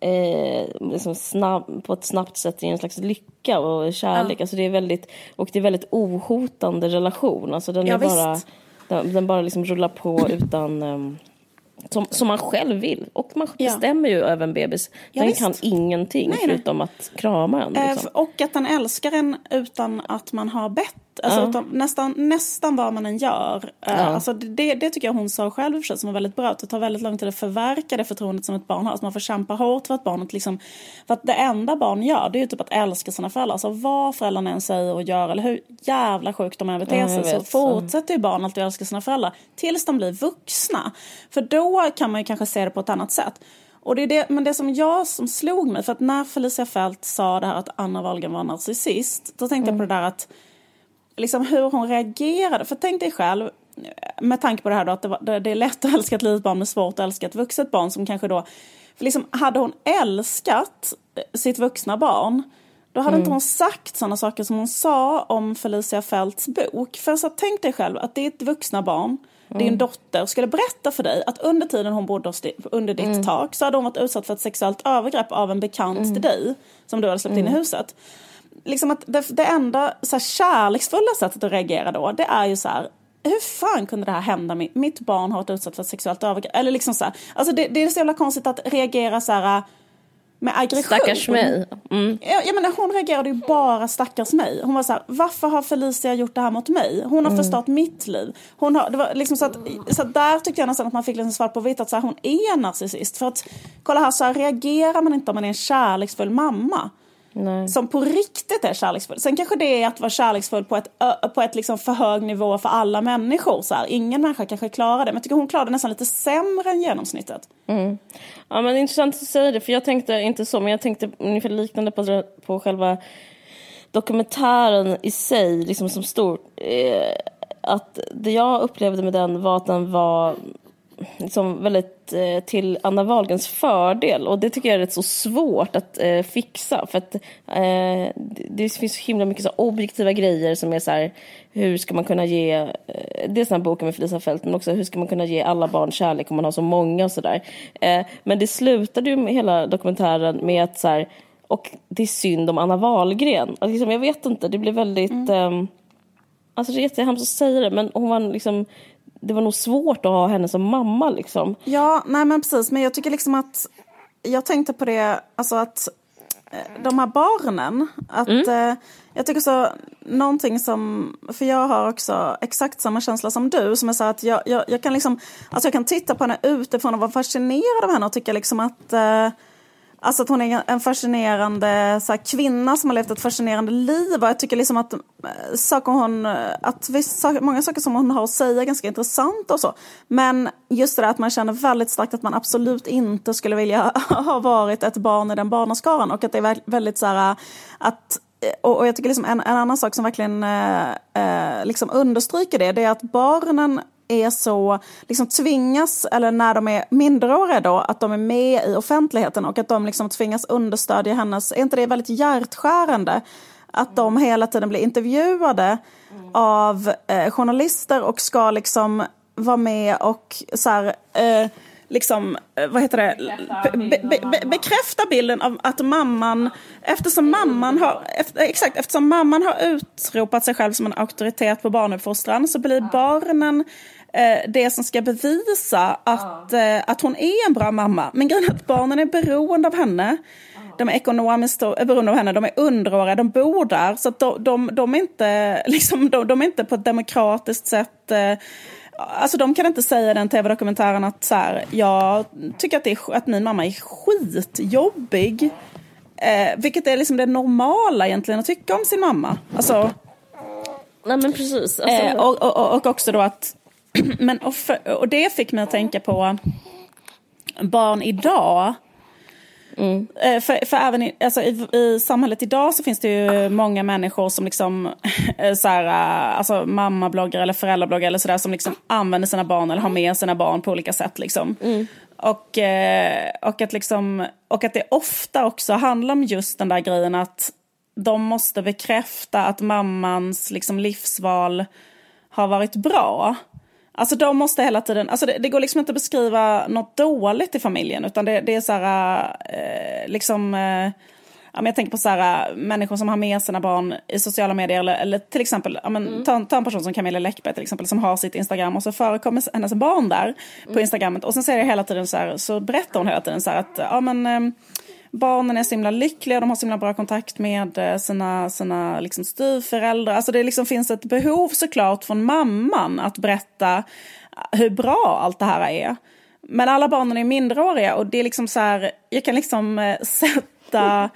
eh, liksom snabb, på ett snabbt sätt i en slags lycka och kärlek. Ja. Alltså det är väldigt, och det är väldigt ohotande relation. Alltså den, är bara, den, den, bara liksom rullar på utan... Som, som man själv vill. Och man ja. bestämmer ju över en bebis. Ja, den visst. kan ingenting nej, förutom nej. att krama en. Liksom. Eh, och att den älskar en utan att man har bett Alltså, ja. nästan, nästan vad man än gör. Eh, ja. Alltså, det, det tycker jag hon sa själv sig, som var väldigt bra. Att det tar väldigt lång tid att förverka det förtroendet som ett barn har. Alltså, man får kämpa hårt för att barnet liksom... För att det enda barn gör det är ju typ att älska sina föräldrar. Alltså vad föräldrarna än säger och gör eller hur jävla sjukt de än beter sig så fortsätter ju barn alltid att älska sina föräldrar tills de blir vuxna. För då kan man ju kanske se det på ett annat sätt. Och det är det, men det som jag som slog mig, för att när Felicia Fält sa det här att Anna Wahlgren var narcissist, då tänkte mm. jag på det där att liksom hur hon reagerade. För tänk dig själv, med tanke på det här då, att det, var, det är lätt att älska ett litet barn men svårt att älska ett vuxet barn som kanske då... För liksom, hade hon älskat sitt vuxna barn då hade mm. inte hon sagt sådana saker som hon sa om Felicia Fälts bok. För så tänk dig själv att ditt vuxna barn, mm. din dotter, skulle berätta för dig att under tiden hon bodde under ditt mm. tak så hade hon varit utsatt för ett sexuellt övergrepp av en bekant mm. till dig som du hade släppt in i mm. huset liksom att det, det enda så här, kärleksfulla sättet att reagera då, det är ju så här, hur fan kunde det här hända? Mitt barn har varit utsatt för sexuellt övergrepp. Eller liksom så här, alltså det, det, är så jävla konstigt att reagera så här med aggression. Stackars mig. Mm. Jag, jag menar, hon reagerade ju bara stackars mig. Hon var så här, varför har Felicia gjort det här mot mig? Hon har mm. förstört mitt liv. Hon har, det var liksom så att, så att där tyckte jag nästan att man fick liksom svart på vitt att så här, hon är narcissist. För att kolla här, så här reagerar man inte om man är en kärleksfull mamma. Nej. som på riktigt är kärleksfull. Sen kanske det är att vara kärleksfull på ett, på ett liksom för hög nivå för alla människor. Så här. Ingen människa kanske klarar det, men jag tycker hon klarar det nästan lite sämre än genomsnittet. Mm. Ja, men intressant att säga det, för jag tänkte inte så, men jag tänkte ungefär liknande på, på själva dokumentären i sig, liksom som stor. Eh, att det jag upplevde med den var att den var liksom väldigt eh, till Anna Wahlgrens fördel. Och det tycker jag är rätt så svårt att eh, fixa. För att eh, det finns så himla mycket så objektiva grejer som är så här, hur ska man kunna ge, eh, dels den här boken med Felisa Fält, men också hur ska man kunna ge alla barn kärlek om man har så många och sådär. Eh, men det slutade ju med hela dokumentären med att så här, och det är synd om Anna Wahlgren. Och liksom, jag vet inte, det blir väldigt mm. eh, Alltså det är jättehemskt att säga det, men hon var liksom det var nog svårt att ha henne som mamma liksom. Ja, nej men precis. Men jag tycker liksom att, jag tänkte på det, alltså att eh, de här barnen, att mm. eh, jag tycker så, någonting som, för jag har också exakt samma känsla som du, som är så att jag, jag, jag kan liksom, alltså jag kan titta på henne utifrån och vara fascinerad av henne och tycka liksom att eh, Alltså att hon är en fascinerande så här, kvinna som har levt ett fascinerande liv. Och jag tycker liksom att, eh, saker hon, eh, att vissa, många saker som hon har att säga är ganska intressanta och så. Men just det där att man känner väldigt starkt att man absolut inte skulle vilja [LAUGHS] ha varit ett barn i den barnaskaran. Och att det är väldigt så här eh, att och, jag tycker liksom en, en annan sak som verkligen eh liksom understryker det, det är att barnen är så, liksom tvingas, eller när de är minderåriga då, att de är med i offentligheten och att de liksom tvingas understödja hennes, är inte det väldigt hjärtskärande? Att de hela tiden blir intervjuade av eh, journalister och ska liksom vara med och så här, eh, liksom, eh, vad heter det, be, be, be, bekräfta bilden av att mamman, eftersom mamman har, efter, exakt, eftersom mamman har utropat sig själv som en auktoritet på barnuppfostran så blir barnen eh, det som ska bevisa att, eh, att hon är en bra mamma. Men grejen är att barnen är beroende av henne. De är ekonomiskt är beroende av henne, de är underåriga, de bor där. Så de, de, de, är inte, [LAUGHS] liksom, de, de är inte på ett demokratiskt sätt eh, Alltså de kan inte säga i den tv-dokumentären att så här, jag tycker att, det är, att min mamma är skitjobbig. Eh, vilket är liksom det normala egentligen att tycka om sin mamma. Alltså, Nej men precis. Alltså... Eh, och, och, och också då att, [CLEARS THROAT] men, och, för, och det fick mig att tänka på barn idag. Mm. Eh, för, för även i, alltså i, i, samhället idag så finns det ju många människor som liksom, [LAUGHS] eh, så här, alltså mammabloggar eller föräldrabloggar eller sådär som liksom använder sina barn eller har med sina barn på olika sätt. Liksom. Mm. Och, och, att liksom, och att det ofta också handlar om just den där grejen att de måste bekräfta att mammans liksom, livsval har varit bra. Alltså de måste hela tiden, alltså det, det, går liksom inte att beskriva något dåligt i familjen utan det, det är så här, eh, liksom, eh, ja, jag tänker på så här, människor som har med sina barn i sociala medier eller, eller till exempel, men, mm. ta, ta, en person som Camilla Läckberg till exempel som har sitt Instagram och så förekommer hennes barn där mm. på Instagrammet och sen säger jag hela tiden så här, så berättar hon hela tiden så här att, ja men eh, barnen är så himla lyckliga, de har så himla bra kontakt med eh, sina, sina liksom styvföräldrar. Alltså det liksom finns ett behov såklart från mamman att berätta hur bra allt det här är. Men alla barnen är mindreåriga och det är liksom så här, jag kan liksom eh, [LAUGHS] sätta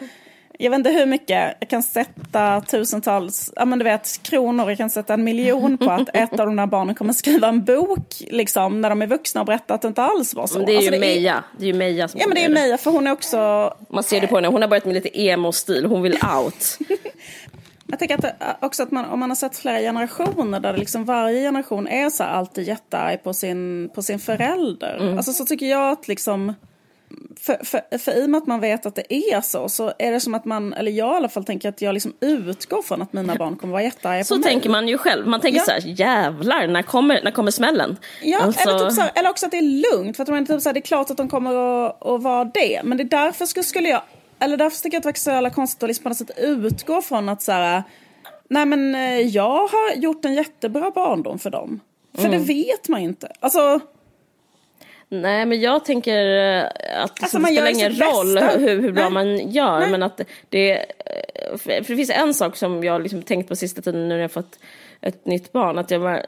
jag vet inte hur mycket, jag kan sätta tusentals, ja men du vet kronor, jag kan sätta en miljon på att [LAUGHS] ett av de där barnen kommer skriva en bok liksom när de är vuxna och berätta att det inte alls var så. Men det är ju alltså, Meja, är... det är ju Meja som Ja men det är Meja för hon är också... Man ser det på henne, hon har börjat med lite emo-stil, hon vill out. [LAUGHS] Jag tänker att eh, också att man, om man har sett flera generationer där det liksom varje generation är så här alltid jättearg på sin, på sin förälder. Mm. Alltså så tycker jag att liksom för, för, för i och med att man vet att det är så, så är det som att man, eller jag i alla fall tänker att jag liksom utgår från att mina barn kommer vara jättearga Så tänker man ju själv, man tänker ja. så här, jävlar, när kommer, när kommer smällen? Ja, alltså... eller, typ så här, eller också att det är lugnt, för att man, typ så här, det är klart att de kommer att, att vara det, men det är därför skulle, skulle jag, eller därför tycker jag att det var så jävla konstigt att liksom på något sätt utgå från att så här, nej men eh, jag har gjort en jättebra barndom för dem. För mm. det vet man inte. Alltså, Nej, men jag tänker eh, att alltså, det spelar ingen roll hur, hur bra Nej. man gör. Nej. Men att det, eh, för det finns en sak som jag liksom tänkt på sista tiden nu när jag fått ett nytt barn. Att jag var,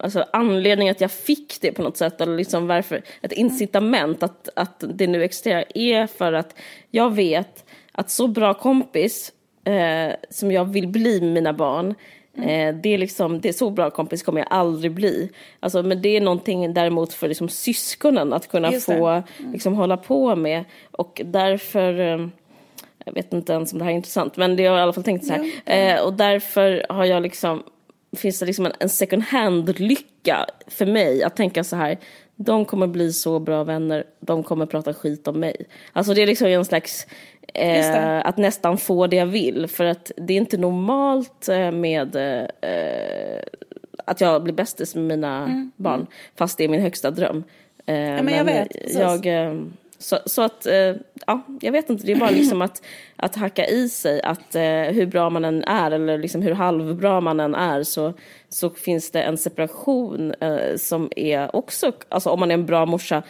alltså anledningen att jag fick det på något sätt, eller liksom varför, ett incitament att, att det nu existerar, är för att jag vet att så bra kompis eh, som jag vill bli med mina barn Mm. det, är liksom, det är så bra kompis kommer jag aldrig bli. Alltså, men det är någonting däremot för liksom, syskonen att kunna få mm. liksom, hålla på med. Och därför, eh, jag vet inte ens om det här är intressant, men det har jag i alla fall tänkt så här. Mm. och därför har jag liksom, finns det liksom en, en second hand-lycka för mig att tänka så här. De kommer bli så bra vänner, de kommer prata skit om mig. Alltså det är liksom en slags Eh, att nästan få det jag vill. För att det är inte normalt eh, med eh, att jag blir bästis med mina mm. barn. Mm. Fast det är min högsta dröm. Eh, ja, men, men jag vet. Jag, eh, så, så, att, eh, ja, jag vet inte. Det är bara [CLEARS THROAT] liksom att, att hacka i sig att hur bra man än är eller liksom hur halvbra man än är så, så finns det en separation som är också, alltså om man är en bra morsa,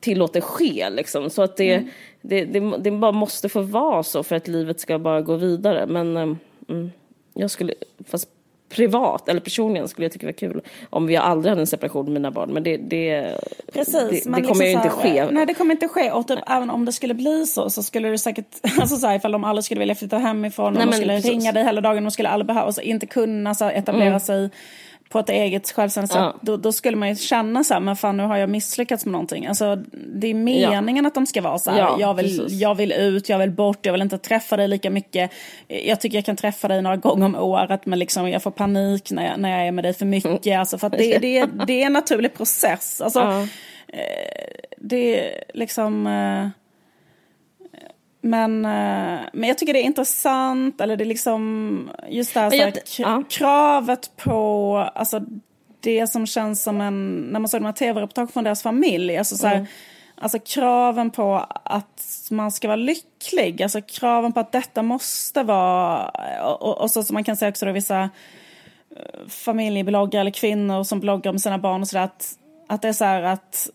tillåter ske liksom. Så att det, mm det, det, det, bara måste få vara så för att livet ska bara gå vidare. Men ehm, mm, jag skulle, fast privat eller personligen skulle jag tycka var kul om vi aldrig hade en separation med mina barn. Men det, det, Precis, det, det liksom kommer ju inte ske. Nej, det kommer inte ske. Och typ, även om det skulle bli så så skulle det säkert, [LAUGHS] alltså så här, ifall de aldrig skulle vilja flytta hemifrån, nej, de skulle precis. ringa dig hela dagen, de skulle aldrig behöva, alltså, inte kunna så, etablera mm. sig på ett eget självständigt sätt, ja. då, då, skulle man ju känna så här, men fan nu har jag misslyckats med någonting. Alltså, det är meningen ja. att de ska vara så här, ja, jag, vill, jag vill ut, jag vill bort, jag vill inte träffa dig lika mycket. Jag tycker jag kan träffa dig några gånger om året, men liksom, jag får panik när jag, när jag är med dig för mycket. Mm. Alltså, för det, det, det är en naturlig process. Alltså, eh, det är liksom... Eh, men, eh, men jag tycker det är intressant, eller det är liksom just det här, jag, så här, ja. kravet på, alltså det som känns som en, när man såg de här tv-reportagen från deras familj, alltså så här, mm. Alltså kraven på att man ska vara lycklig, alltså kraven på att detta måste vara, och, och så som man kan säga också då vissa familjebloggare eller kvinnor som bloggar om sina barn och sådär att, att det är så här att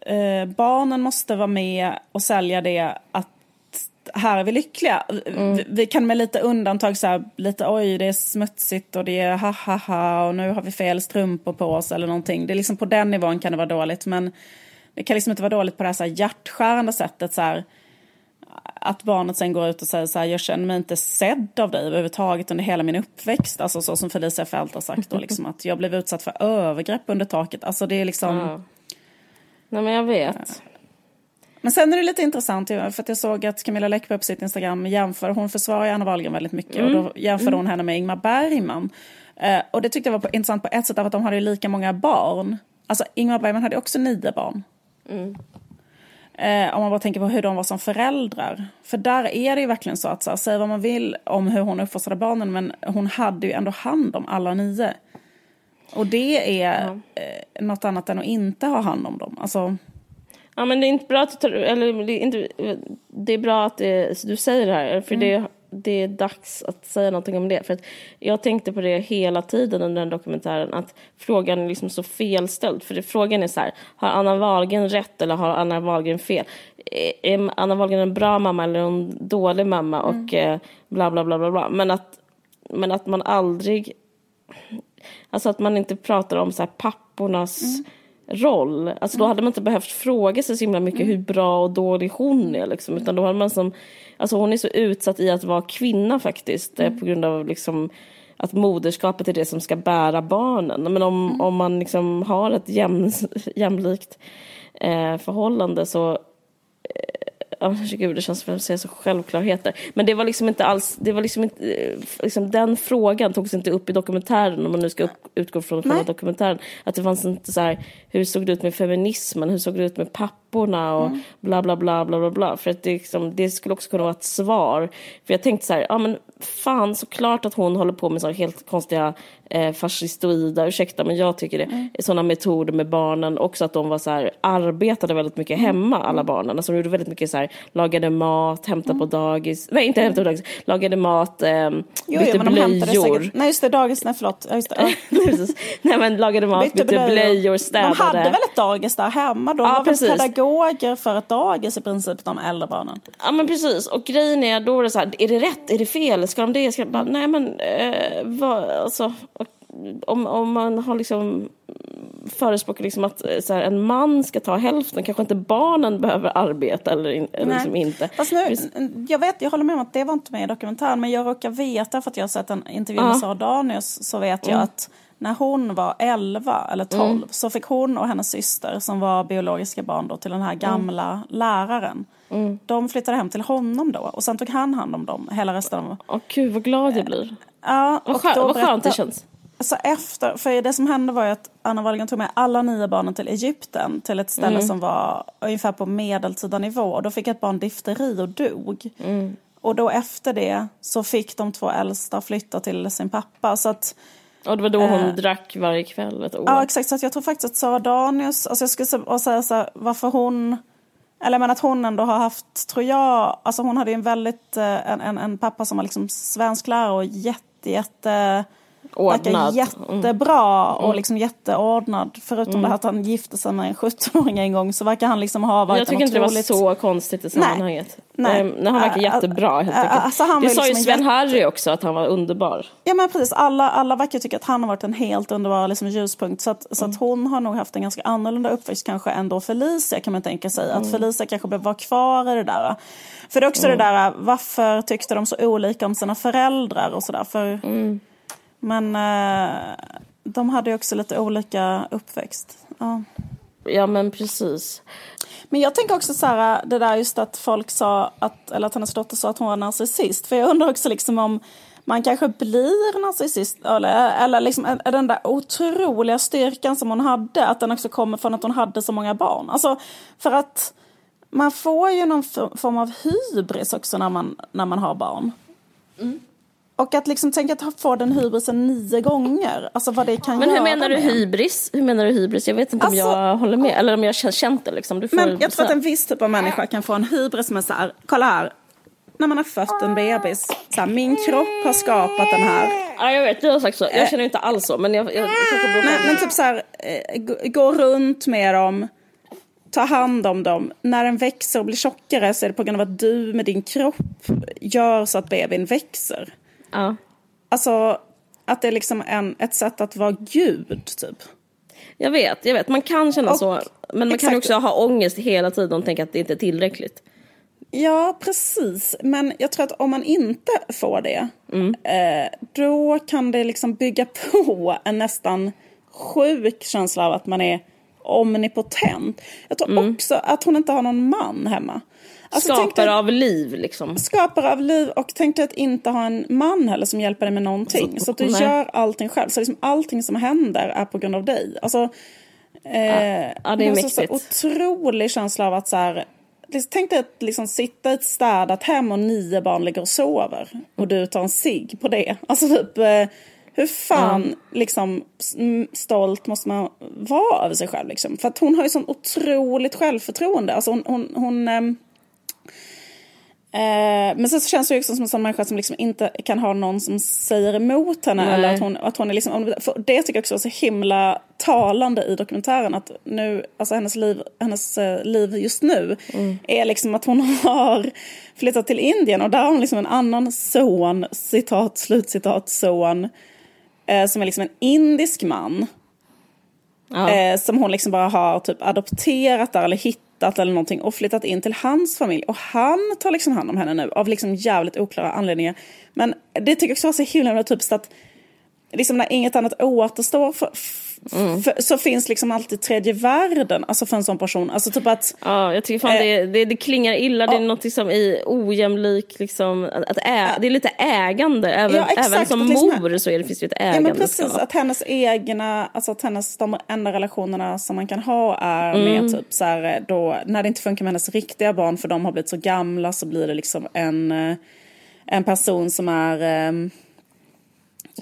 eh, barnen måste vara med och sälja det att här är vi lyckliga. Mm. Vi, vi, kan med lite undantag så lite oj det är smutsigt och det är ha ha ha och nu har vi fel strumpor på oss eller någonting. Det är liksom på den nivån kan det vara dåligt men det kan liksom inte vara dåligt på det här, så här hjärtskärande sättet så här, att barnet sen går ut och säger så här, jag känner mig inte sedd av dig överhuvudtaget under hela min uppväxt. Alltså så som Felicia Fält har sagt då, liksom att jag blev utsatt för övergrepp under taket. Alltså det är liksom... Ja. Nej men jag vet. Men sen är det lite intressant, för att jag såg att Camilla Läckberg på sitt Instagram jämför, hon försvarar Anna Wahlgren väldigt mycket mm. och då mm. hon henne med Ingmar Bergman. Eh, och det tyckte jag var intressant på ett sätt, för att de hade lika många barn. Alltså Ingmar Bergman hade också nio barn. Mm. Eh, om man bara tänker på hur de var som föräldrar. För där är det ju verkligen så att så här, säga vad man vill om hur hon uppfostrade barnen men hon hade ju ändå hand om alla nio. Och det är ja. eh, något annat än att inte ha hand om dem. Alltså, Ja men det är inte bra att du tar, eller det är, inte, det är bra att det, du säger det här, för mm. det, det är dags att säga någonting om det. För att jag tänkte på det hela tiden under den dokumentären, att frågan är liksom så felställd. För det, frågan är så här, har Anna Wahlgren rätt eller har Anna Wahlgren fel? Är Anna Wahlgren en bra mamma eller en dålig mamma? Mm. Och eh, bla, bla, bla, bla, bla. Men att, men att man aldrig, alltså att man inte pratar om så här pappornas mm roll. Alltså då hade man inte behövt fråga sig så himla mycket mm. hur bra och dålig hon är liksom. Utan då hade man som, alltså hon är så utsatt i att vara kvinna faktiskt. Eh, mm. På grund av liksom att moderskapet är det som ska bära barnen. Men om, mm. om man liksom har ett jäm, [LAUGHS] jämlikt eh, förhållande så Ja, gud, det känns som att säga så självklarheter. Men det var liksom inte alls, det var liksom inte, eh, liksom den frågan togs inte upp i dokumentären om man nu ska upp, utgå från själva dokumentären. Att det fanns inte så här, hur såg det ut med feminismen, hur såg det ut med papporna och mm. bla bla bla bla bla bla. För att det, liksom, det skulle också kunna vara ett svar. För jag tänkte så här, ja men fan såklart att hon håller på med så helt konstiga eh, fascistoida, ursäkta men jag tycker det, mm. sådana metoder med barnen. Också att de var så här, arbetade väldigt mycket mm. hemma alla mm. barnen. Alltså de gjorde väldigt mycket så här, lagade mat, hämtade mm. på dagis, nej inte hämtade på dagis, lagade mat, eh, jo, bytte jo, blöjor. Nej just det, dagis, nej förlåt. Just det. [LAUGHS] nej men lagade mat, bytte, bytte blöjor, städade. De hade väl ett dagis där hemma, de ja, var precis. väl pedagoger för ett dagis i princip, de äldre barnen. Ja men precis, och grejen är då är det så här, är det rätt, är det fel, ska de det, ska de bara, nej men, eh, vad, alltså om, om man har liksom förespråkar liksom att eh, så här, en man ska ta hälften, kanske inte barnen behöver arbeta eller, in, eller liksom inte. Fast nu, jag, vet, jag håller med om att det var inte med i dokumentären, men jag råkar veta, för att jag har sett en intervju med Sara Danius, så vet jag mm. att när hon var 11 eller 12 mm. så fick hon och hennes syster som var biologiska barn då till den här gamla mm. läraren. Mm. De flyttade hem till honom då och sen tog han hand om dem hela resten av... Åh gud vad glad jag blir. Ja, vad, skö vad skönt det känns. Så efter, för det som hände var ju att Anna Wahlgren tog med alla nio barnen till Egypten till ett ställe mm. som var ungefär på medeltida nivå. Och då fick ett barn difteri och dog. Mm. Och då efter det så fick de två äldsta flytta till sin pappa. Så att, och det var då hon eh, drack varje kväll ett år? Ja exakt, så att jag tror faktiskt att Sara Danius, alltså jag skulle säga så här, varför hon eller men att hon ändå har haft, tror jag, alltså hon hade ju en väldigt, eh, en, en, en pappa som var liksom svensklärare och jätte, jätte Ordnad. Verkar jättebra och mm. liksom jätteordnad. Förutom mm. det här att han gifte sig med en 17-åring en gång så verkar han liksom ha varit Jag tycker inte otroligt... det var så konstigt i sammanhanget. Nej. Nej. Nej han verkar jättebra helt enkelt. Alltså, det sa liksom ju Sven-Harry jätte... också att han var underbar. Ja men precis, alla, alla verkar tycka att han har varit en helt underbar liksom, ljuspunkt. Så, att, mm. så att mm. hon har nog haft en ganska annorlunda uppväxt kanske ändå Felicia kan man tänka sig. Att mm. Felicia kanske blev var kvar i det där. För det är också det där, varför tyckte de så olika om sina föräldrar och sådär. För men eh, de hade ju också lite olika uppväxt. Ja. ja, men precis. Men jag tänker också så här, det där just att folk sa att, eller att hennes dotter sa att hon var narcissist. För jag undrar också liksom om man kanske blir narcissist eller, eller liksom är den där otroliga styrkan som hon hade, att den också kommer från att hon hade så många barn. Alltså för att man får ju någon form av hybris också när man, när man har barn. Mm. Och att liksom tänka att få den hybrisen nio gånger, alltså vad det kan Men hur menar du hybris? Hur menar du hybris? Jag vet inte alltså, om jag håller med, eller om jag har känt det liksom. Du får men jag tror att en viss typ av människa kan få en hybris med så här, kolla här, när man har fött en bebis, så här, min kropp har skapat den här Ja, jag vet, du har sagt så. Jag känner inte alls så, men jag, jag, jag men, men typ så här, eh, gå, gå runt med dem, ta hand om dem. När den växer och blir tjockare så är det på grund av att du med din kropp gör så att bebisen växer. Ja. Alltså, att det är liksom en, ett sätt att vara gud, typ. Jag vet, jag vet. Man kan känna Och- så. Men man exakt. kan också ha ångest hela tiden och tänka att det inte är tillräckligt. Ja, precis. Men jag tror att om man inte får det, eh, då kan det liksom bygga på en nästan sjuk känsla av att man är omnipotent. Jag tror också att hon inte har någon man hemma. Alltså, Skapare av liv liksom. skapare av liv och tänk dig att inte ha en man heller som hjälper dig med någonting. Så att du nej. gör allting själv. Så liksom allting som händer är på grund av dig. Alltså, eh, ja, det är har så, så mäktigt. otrolig känsla av att så här, liksom, Tänk dig att liksom sitta i ett städat hem och nio barn ligger och sover. Och du tar en cigg på det. Alltså typ, eh, hur fan liksom s- m- stolt måste man vara över sig själv liksom? För att hon har ju sån otroligt självförtroende. Alltså hon, hon, hon ehm, Eh, men sen så känns det ju också som en sån människa som liksom inte kan ha någon som säger emot henne. Nej. Eller att hon, att hon är liksom, det tycker jag också var så himla talande i dokumentären. Att nu, alltså hennes liv, hennes eh, liv just nu är liksom att hon [LAUGHS] har flyttat till Indien. Och där har hon liksom en annan son, citat, slutcitat, son. Eh, som är liksom en indisk man. Ja. Eh, som hon liksom bara har typ adopterat där eller hittat eller någonting och flyttat in till hans familj. Och han tar liksom hand om henne nu av liksom jävligt oklara anledningar. Men det tycker jag också var så himla himla typiskt att liksom när inget annat återstår för, för, så finns liksom alltid tredje världen alltså för en sån person. Alltså typ att Ja, jag tycker fan Eh, det, det, det klingar illa. Det är ja. något som i ojämlik, liksom, att, ä, det är lite ägande. Även, Ja, exakt, även som liksom- mor så är det, finns det ju ett Ja men precis, att hennes egna, alltså att hennes, de enda relationerna som man kan ha är Mm. med typ så här då, när det inte funkar med hennes riktiga barn för de har blivit så gamla så blir det liksom en, eh, en person som är ehm,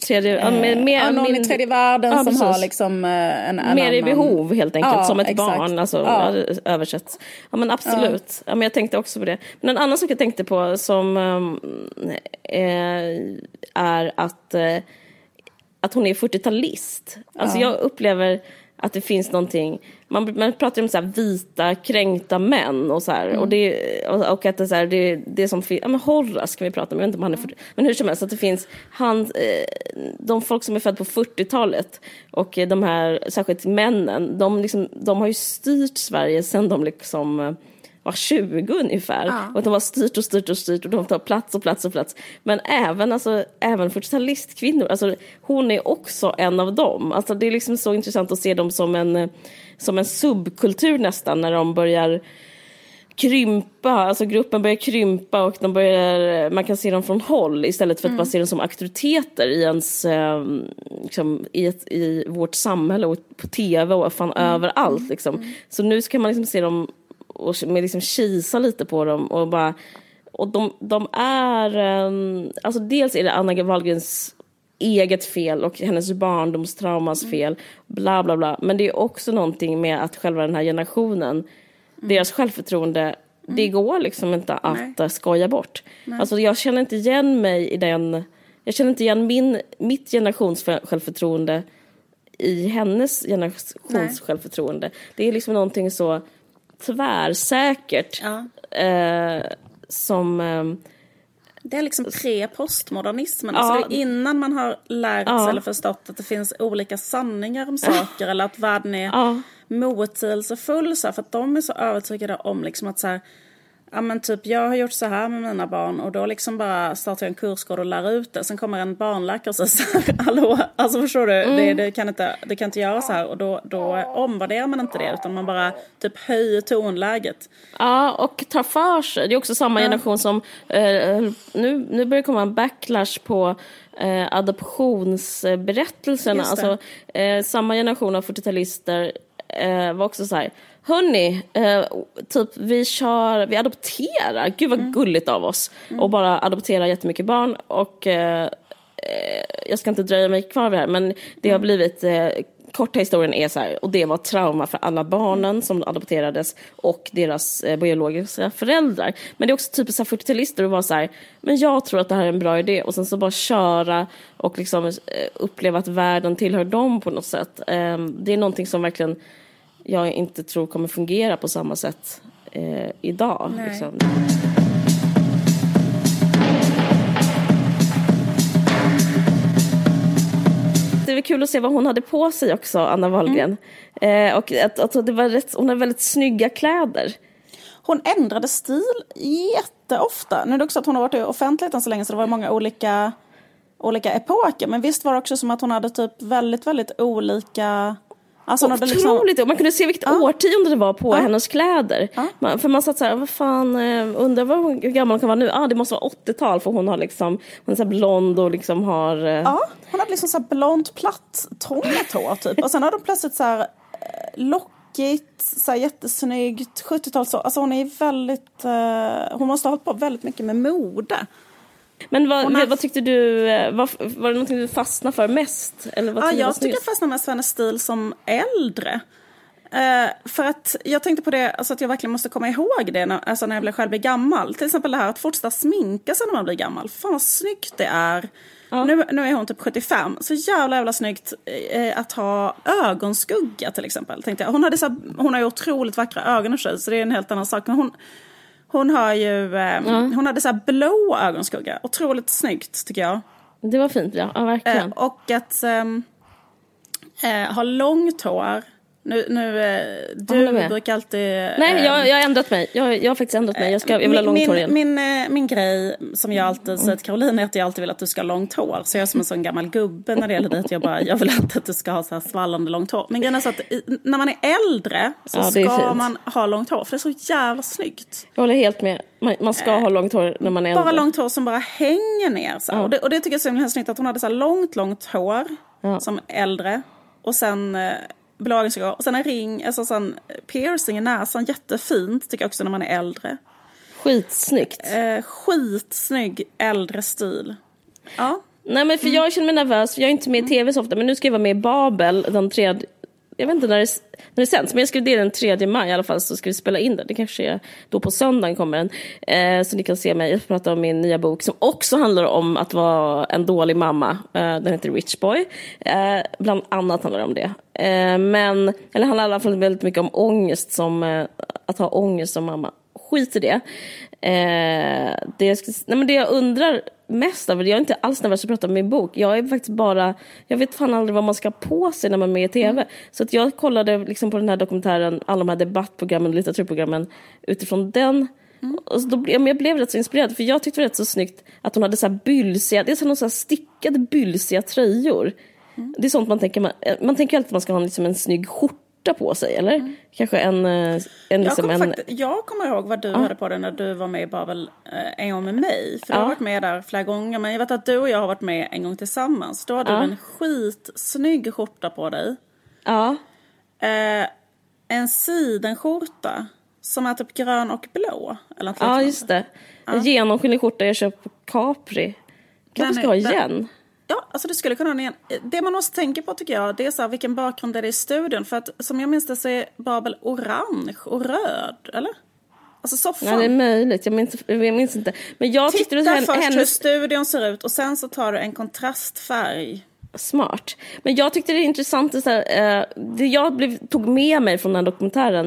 Tredje, ja, med, med, ja, någon i min- tredje världen Ja, som precis. har liksom eh, en, en Mer i annan... behov helt enkelt, Ja, som ett exakt. barn, alltså, Ja. ja. översätt. Ja men absolut, ja. men jag tänkte också på det. Men en annan sak jag tänkte på som eh, är att, eh, att hon är 40-talist. Alltså jag upplever att det finns någonting, man, man pratar om så här vita kränkta män och så här, Mm. och, det, och, och att det, är så här, det, det som finns, ja men Horace kan vi prata om, jag vet inte om han är för, men hur som helst att det finns, han, eh, de folk som är födda på 40-talet och de här, särskilt männen, de, liksom, de har ju styrt Sverige sedan de liksom eh, var 20 ungefär. Ja. Och de har styrt och styrt och styrt och de tar plats och plats och plats. Men även, alltså, även 40-talistkvinnor, alltså, hon är också en av dem. Alltså, det är liksom så intressant att se dem som en, som en subkultur nästan när de börjar krympa, alltså gruppen börjar krympa och de börjar, man kan se dem från håll istället för att bara se dem som auktoriteter i ens, eh, liksom, i, ett, i vårt samhälle och på tv och fan överallt liksom. Så nu ska man liksom se dem och med liksom kisa lite på dem och bara, och de, de är, eh, alltså dels är det Anna Wahlgrens eget fel och hennes barndomstraumas fel, bla bla bla. Men det är också någonting med att själva den här generationen, deras självförtroende, det går liksom inte att eh, skoja bort. Alltså jag känner inte igen mig i den, jag känner inte igen min, mitt generations själv- självförtroende i hennes generations Nej. självförtroende. Det är liksom någonting så tvärsäkert Ja. eh, som... ehm, Det är liksom pre-postmodernismen. Ja. Alltså det är innan man har lärt sig Ja. eller förstått att det finns olika sanningar om saker eller att världen är Ja. motsägelsefull. Så här, för att de är så övertygade om liksom att så här, ja men typ jag har gjort så här med mina barn och då liksom bara startar jag en kursgård och lär ut det. Sen kommer en barnläkare och säger så här, [LAUGHS] hallå, alltså förstår du, det, det, kan inte, det kan inte göra så här och då, då omvärderar man inte det utan man bara typ höjer tonläget. Ja, och tar för sig. Det är också samma generation som... Eh, nu, nu börjar det komma en backlash på eh, adoptionsberättelserna. Alltså, eh, samma generation av 40-talister eh, var också så här... Hörni, eh, typ vi kör, vi adopterar. Gud vad gulligt av oss. Och bara adoptera jättemycket barn. Och eh, eh, jag ska inte dröja mig kvar vid det här, men det har blivit eh, korta historien är så här, och det var trauma för alla barnen som adopterades och deras eh, biologiska föräldrar. Men det är också typiskt 40-talister att vara så här, men jag tror att det här är en bra idé och sen så bara köra och liksom eh, uppleva att världen tillhör dem på något sätt. Eh, det är någonting som verkligen jag inte tror kommer fungera på samma sätt eh, idag. Liksom. det var kul att se vad hon hade på sig också, Anna Wahlgren. Mm. Eh, och att, att det var rätt, hon hade väldigt snygga kläder. Hon ändrade stil jätteofta. Nu är det också att hon har varit i offentligheten så länge så det var många olika, olika epoker. Men visst var det också som att hon hade typ väldigt, väldigt olika Alltså, Otroligt! Liksom... Man kunde se vilket ja. årtionde det var på ja. hennes kläder. Ja. Man, för man satt så här, vad fan, eh, undrar vad hur gammal hon kan vara nu? Ah, det måste vara 80-tal för hon har liksom, hon är så blond och liksom har... Eh... Ja, hon hade liksom så här blont platt tångat hår typ. Och sen har de plötsligt så här eh, lockigt, så här jättesnyggt, 70-tals Alltså hon är väldigt, uh, hon måste ha hållit på väldigt mycket med mode. Men vad, har... vad tyckte du, eh, var, var det någonting du fastnade för mest? Eller vad ja, jag tycker jag fastnade mest för hennes stil som äldre. Uh, för att jag tänkte på det, alltså att jag verkligen måste komma ihåg det när, alltså när jag blir, själv blir gammal. Till exempel det här att fortsätta sminka sig när man blir gammal. Fan vad snyggt det är. Ja. Nu, nu är hon typ 75. Så jävla jävla snyggt eh, att ha ögonskugga till exempel. Tänkte jag. Hon, hade så, hon har ju otroligt vackra ögon i sig så det är en helt annan sak. Men hon, hon har ju, eh, mm. hon hade så här blå ögonskugga. Otroligt snyggt tycker jag. Det var fint ja, ja verkligen. Eh, och att ehm, eh, ha långt hår nu, nu, eh, du brukar alltid... Nej, jag, jag har ändrat mig. Jag, jag har faktiskt ändrat mig. Jag, ska, jag vill ha långt hår igen. Min, min, min grej som jag alltid säger till Caroline är att jag alltid vill att du ska ha långt hår. Så jag är som en sån gammal gubbe när det gäller det. Jag, bara, jag vill inte att du ska ha så här svallande långt hår. Men grejen är så att när man är äldre så ja, ska man ha långt hår. För det är så jävla snyggt. Jag håller helt med. Man, man ska ha långt hår när man är äldre. Bara långt hår som bara hänger ner. Så. Ja. Och, det, och det tycker jag är så himla snyggt att hon hade så här långt, långt hår som äldre. Och sen ögonskugga. Och sen en ring, alltså sån piercing i näsan, jättefint tycker jag också när man är äldre. Skitsnyggt. Eh, skitsnygg äldre stil. Ja. Nej men för jag känner mig nervös, för jag är inte med i tv så ofta, men nu ska jag vara med i Babel den tredje, jag vet inte när det, när det sänds, men jag skulle, det är den 3 maj i alla fall, så ska vi spela in den. Det kanske är då på söndagen kommer den. Eh, så ni kan se mig prata om min nya bok som också handlar om att vara en dålig mamma. Eh, den heter Rich Boy. Eh, bland annat handlar det om det. Eh, men, eller handlar i alla fall väldigt mycket om ångest, som, eh, att ha ångest som mamma. Skit i det. Eh, det, jag, nej men det jag undrar mest över, jag är inte alls nervös att prata om min bok. Jag är faktiskt bara, jag vet fan aldrig vad man ska ha på sig när man är med i tv. Mm. Så att jag kollade liksom på den här dokumentären, alla de här debattprogrammen, litteraturprogrammen utifrån den. Mm. Och då, jag blev rätt så inspirerad, för jag tyckte det var rätt så snyggt att hon hade så här bylsiga, det är så här stickade bylsiga tröjor. Mm. Det är sånt man tänker, man, man tänker alltid att man ska ha liksom en snygg skjorta skjorta på sig, eller? Mm. Kanske en... Eh, en, liksom jag, kom en... Fakt- jag kommer ihåg vad du ah. hade på dig när du var med i Babel eh, en gång med mig. För ah. du har varit med där flera gånger. Men jag vet att du och jag har varit med en gång tillsammans. Då hade ah. du en skitsnygg skjorta på dig. Ja. Eh, en sidenskjorta som är typ grön och blå. Eller ja, just det. En genomskinlig skjorta jag köpt på Capri. Kanske ska ha igen. Den, Ja, alltså det skulle kunna vara en... Det man måste tänka på tycker jag, det är så här, vilken bakgrund är det i studion? För att som jag minns det så är Babel orange och röd, eller? Alltså soffan. Ja, det är möjligt. Jag minns, jag minns inte. Men jag Titta tyckte först hennes... hur studion ser ut och sen så tar du en kontrastfärg. Smart. Men jag tyckte det är intressant, så här, uh, det jag blev, tog med mig från den här dokumentären,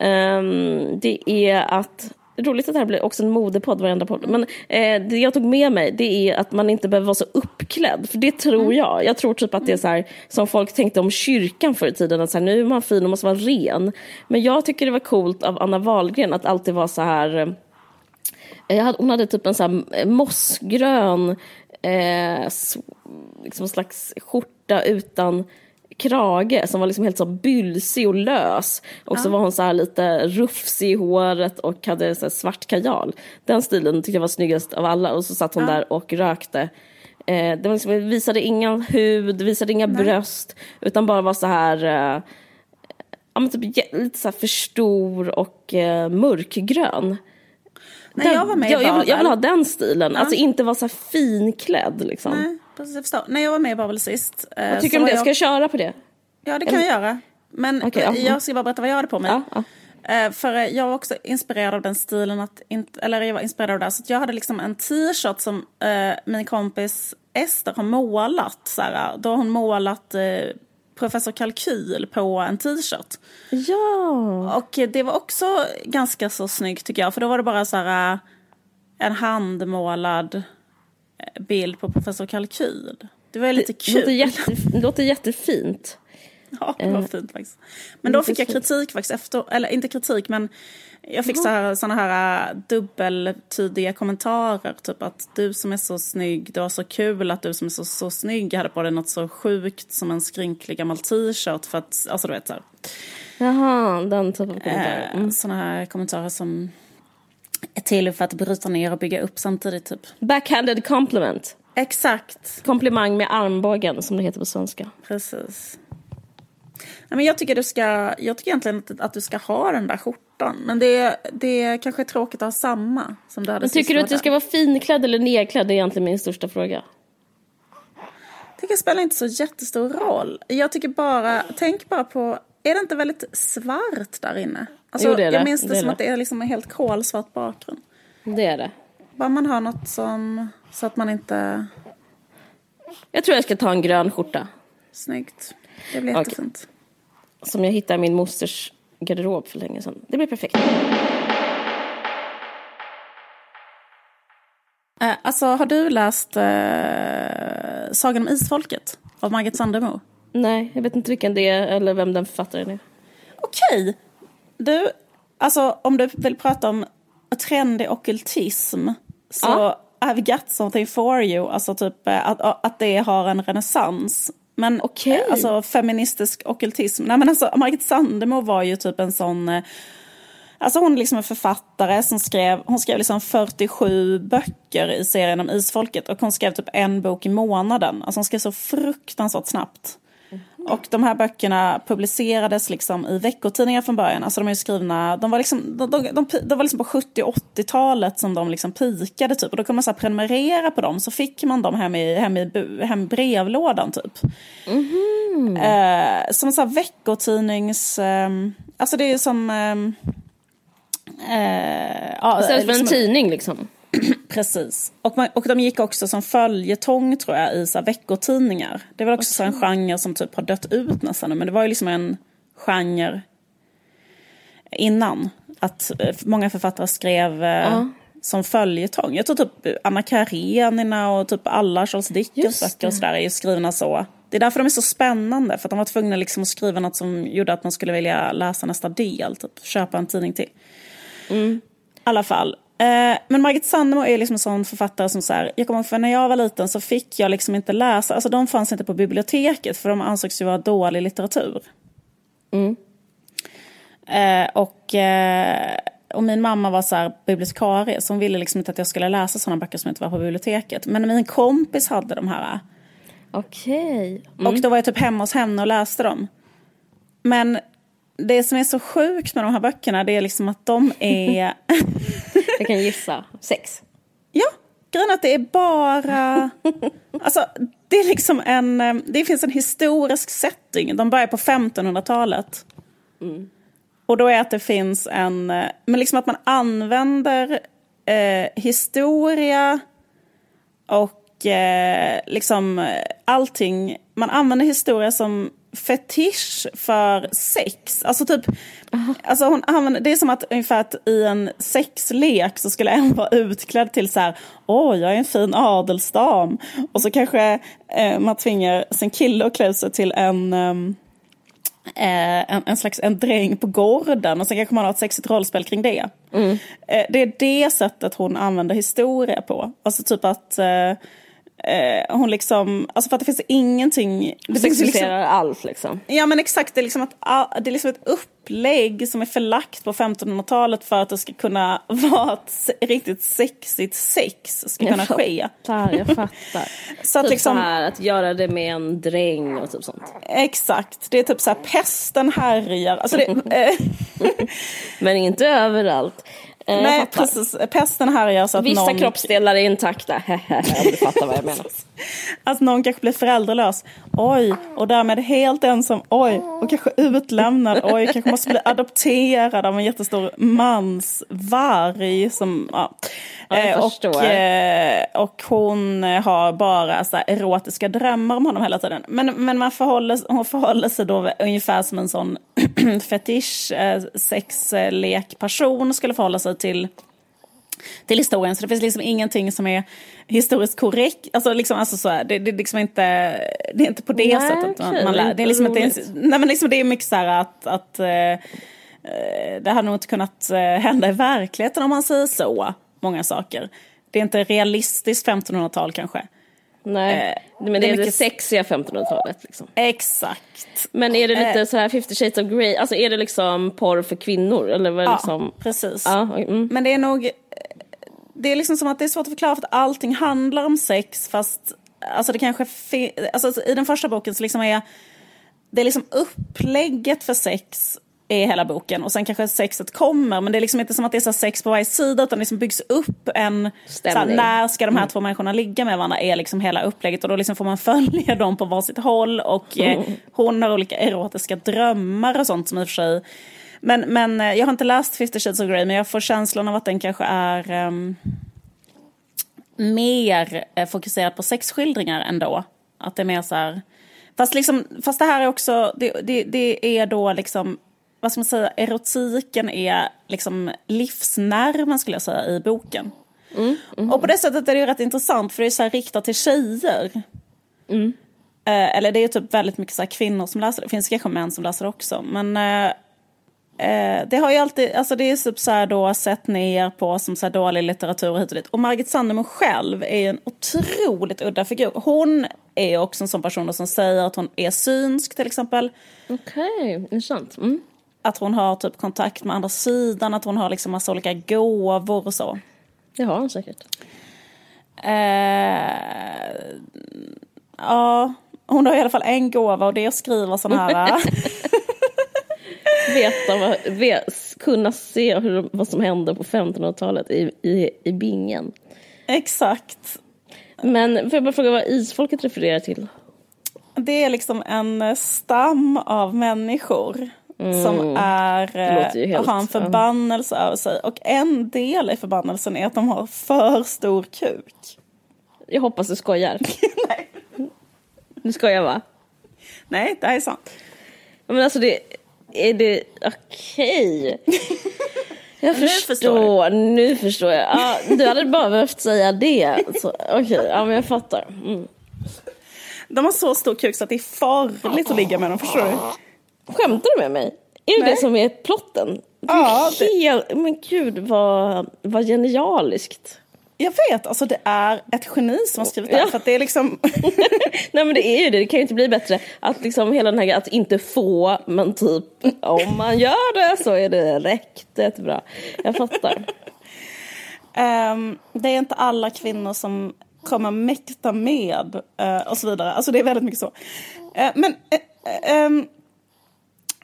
um, det är att roligt att det här blir också en modepodd, varenda podd. Men eh, det jag tog med mig, det är att man inte behöver vara så uppklädd. För det tror mm. jag. Jag tror typ att det är så här, som folk tänkte om kyrkan förr i tiden. Att så här, nu är man fin och måste vara ren. Men jag tycker det var coolt av Anna Wahlgren att alltid vara så här... Eh, hon hade typ en så här eh, mossgrön eh, liksom slags skjorta utan krage som var liksom helt så bylsig och lös. Och ja. så var hon så här lite rufsig i håret och hade så svart kajal. Den stilen tyckte jag var snyggast av alla och så satt hon ja. där och rökte. Eh, det liksom, visade ingen hud, visade inga Nej. bröst utan bara var så här eh, ja, men typ, lite så här för stor och eh, mörkgrön. När jag var med jag, jag, vill, jag vill ha den stilen, ja. alltså inte vara så här finklädd liksom. Nej precis, jag förstår. När jag var med i Babel sist. Eh, Vad tycker du om det? Jag... Ska jag köra på det? Ja, det kan jag göra. Men Okej, ja. jag ska bara berätta vad jag hade på mig. Ja. Eh, För eh, jag var också inspirerad av den stilen, att eller jag var inspirerad av det. Så jag hade liksom en t-shirt som eh, min kompis Ester har målat. Så här, då har hon målat Professor Kalkyl på en t-shirt. Ja. Och det var också ganska så snyggt tycker jag. För då var det bara så här en handmålad bild på Professor Kalkyl. Det var lite Det låter, kul. jätte, låter jättefint. Ja, det var fint faktiskt. Men då fick jag kritik faktiskt efter, eller inte kritik men jag fick så här, såna här äh, dubbeltydiga kommentarer. Typ att du som är så snygg, det var så kul att du som är så, så snygg hade på dig något så sjukt som en skrynklig gammal t-shirt. För att, alltså du vet så här. Jaha, den typen av kommentarer. Eh, Såna här kommentarer som är till för att bryta ner och bygga upp samtidigt typ. Backhanded compliment. Exakt, Komplimang med armbågen som det heter på svenska. precis. Nej, men jag tycker du ska, jag tycker egentligen att, du ska ha den där skjortan. Men det, det kanske är tråkigt att ha samma som du hade Men tycker du att du ska vara finklädd eller nedklädd? Det är egentligen min största fråga. Jag tycker det spelar inte så jättestor roll. Jag tycker bara, tänk bara på, är det inte väldigt svart där inne? Alltså, Jo, det är det. Jag minns det, Det som det. att det är liksom en helt kolsvart bakgrund. Det är det. Bara man har något som, så att man inte, Jag tror jag ska ta en grön skjorta. snyggt. Det blir jättefint. Som jag hittade i min mosters garderob för länge sedan. Det blir perfekt. Eh, alltså, har du läst eh, Sagan om Isfolket av Margit Sandemo? Nej, jag vet inte vilken det är eller vem den författaren är. Okej. Du, alltså om du vill prata om trendig ockultism så Ja. I've got something for you. Alltså typ eh, att, att det har en renässans. Men eh, alltså feministisk ockultism. Nej men alltså Margit Sandemo var ju typ en sån eh, Alltså hon är liksom en författare som skrev, hon skrev liksom 47 böcker i serien om isfolket och hon skrev typ en bok i månaden. Alltså hon skrev så fruktansvärt snabbt. Och de här böckerna publicerades liksom i veckotidningar från början. Alltså de är skrivna, de var liksom, de, de, de, de var liksom på 70 80-talet som de liksom pikade typ. Och då kunde man så prenumerera på dem så fick man dem hem i, hem i, hem i brevlådan typ. Eh, som en här veckotidnings... ehm, alltså det är som... ehm, eh, ja, Istället för en liksom- tidning liksom. [CLEARS THROAT] Precis. Och, man, och de gick också som följetong tror jag i så här, veckotidningar. Det var också så en genre som typ har dött ut nästan. Men det var ju liksom en genre innan. Att eh, många författare skrev eh, som följetong. Jag tror typ Anna Karenina och typ alla Charles Dickens böcker och sådär är ju skrivna så. Det är därför de är så spännande. För att de var tvungna liksom att skriva något som gjorde att man skulle vilja läsa nästa del. Typ köpa en tidning till. I alla fall. Eh, men Margit Sandemo är liksom en sån författare som så här, jag kommer ihåg för när jag var liten så fick jag liksom inte läsa, alltså de fanns inte på biblioteket för de ansågs ju vara dålig litteratur. Eh, och, eh, och min mamma var så här bibliotekarie så hon ville liksom inte att jag skulle läsa sådana böcker som inte var på biblioteket. Men min kompis hade de här. Okej. Och då var jag typ hemma hos henne och läste dem. Men det som är så sjukt med de här böckerna det är liksom att de är [LAUGHS] Jag kan gissa. Sex. Ja, grejen att det är bara... [LAUGHS] Alltså, det är liksom en... eh, Det finns en historisk setting. De börjar på 1500-talet. Och då är att det finns en... eh, Men liksom att man använder eh, historia och eh, liksom eh, allting. Man använder historia som fetisch för sex. Alltså typ, alltså hon använder, det är som att ungefär att i en sexlek så skulle en vara utklädd till så här, åh jag är en fin adelsdam. Och så kanske eh, man tvingar sin kille att klä ut sig till en ehm, eh, en, en slags en dräng på gården och sen kanske man har ett sexigt rollspel kring det. Eh, det är det sättet hon använder historia på. Alltså typ att eh, eh, hon liksom, alltså för att det finns ingenting... Det finns liksom, Sexualiserar allt liksom. ja men exakt, det är, liksom att, ah, det är liksom ett upplägg som är förlagt på 1500-talet för att det ska kunna [LAUGHS] vara ett riktigt sexigt sex ska kunna ske. fattar, jag fattar. [LAUGHS] Så att typ liksom, så här, att göra det med en dräng och typ sånt. exakt, det är typ så här pesten härjar. Alltså det, [LAUGHS] eh, Men inte överallt. Eh, nej precis, pesten härjar så att Vissa någon... kroppsdelar är intakta, [LAUGHS] du fattar vad jag menar. Att någon kanske blir föräldralös. Oj, och därmed helt ensam. Oj, och kanske utlämnad. Oj, kanske måste bli adopterad av en jättestor mansvarg. Som, ja. jag och, eh, och hon har bara så erotiska drömmar om honom hela tiden. Men, men man förhåller, hon förhåller sig då ungefär som en sån [CLEARS THROAT] fetisch, eh, sexlekperson skulle förhålla sig till till historien. Så det finns liksom ingenting som är historiskt korrekt. Alltså, liksom, alltså så här, det, det, liksom inte, det är inte på det nej, sättet man, man lär. Det är, liksom inte, nej, men liksom, det är mycket så här att, att eh, det hade nog inte kunnat hända i verkligheten om man säger så. Många saker. Det är inte realistiskt 1500-tal kanske. Nej, eh, men det, det är, mycket... det sexiga 1500-talet. Liksom. Exakt. Men är det lite eh. så här 50 shades of Grey, alltså är det liksom porr för kvinnor? Eller vad ja, liksom... precis. Ja, mm. Men det är nog, det är liksom som att det är svårt att förklara för att allting handlar om sex fast alltså det kanske, alltså i den första boken så liksom är det är liksom upplägget för sex är hela boken och sen kanske sexet kommer men det är liksom inte som att det är så sex på varje sida utan det liksom byggs upp en såhär, när ska de här mm. två människorna ligga med varandra är liksom hela upplägget och då liksom får man [LAUGHS] följa dem på varsitt håll och eh, [LAUGHS] hon har olika erotiska drömmar och sånt som i och för sig men, men eh, jag har inte läst 50 Shades of Grey men jag får känslan av att den kanske är um, mer eh, fokuserad på sexskildringar ändå. Att det är mer så här, fast, liksom, fast det här är också, det, det, det är då liksom vad ska man säga, erotiken är liksom livsnerven skulle jag säga i boken. Mm, mm. Och på det sättet är det ju rätt intressant för det är så här riktat till tjejer. Mm. Eh, eller det är ju typ väldigt mycket så kvinnor som läser det, det finns kanske män som läser det också. Men eh, eh, det har ju alltid, alltså det är typ så här då sett ner på som så här dålig litteratur och hit och dit. Och Margit Sandemo själv är en otroligt udda figur. Hon är också en sån person som säger att hon är synsk till exempel. Okej, okay, intressant. Mm att hon har typ kontakt med andra sidan, att hon har liksom massa olika gåvor och så. Det har hon säkert. Eh, ja, hon har i alla fall en gåva och det är att skriva sådana här... [LAUGHS] Veta vad, vet, kunna se hur, vad som hände på 1500-talet i, i, i bingen. Exakt. Men får jag bara fråga vad isfolket refererar till? Det är liksom en stam av människor Mm. Som är, helt, har en förbannelse över sig. Och en del i förbannelsen är att de har för stor kuk. Jag hoppas du skojar. [LAUGHS] Nej. Du skojar va? Nej, det här är sant. Men alltså det, är det okej? Okay. [LAUGHS] Jag förstår, nu förstår, nu förstår jag. Ah, du hade bara behövt säga det. Okej, okay, ja men jag fattar. Mm. De har så stor kuk så att det är farligt att ligga med dem, förstår du? Skämtar du med mig? Är det Nej. det som är plotten? ja, helt, det... Men gud vad, vad genialiskt. Jag vet, alltså det är ett geni som har skrivit det. Ja. För att det är liksom... [LAUGHS] Nej men det är ju det, det kan ju inte bli bättre. Att liksom hela den här att inte få, men typ om man gör det så är det riktigt bra. Jag fattar. Um, det är inte alla kvinnor som kommer mäkta med uh, och så vidare. Alltså det är väldigt mycket så. Uh, men uh, um,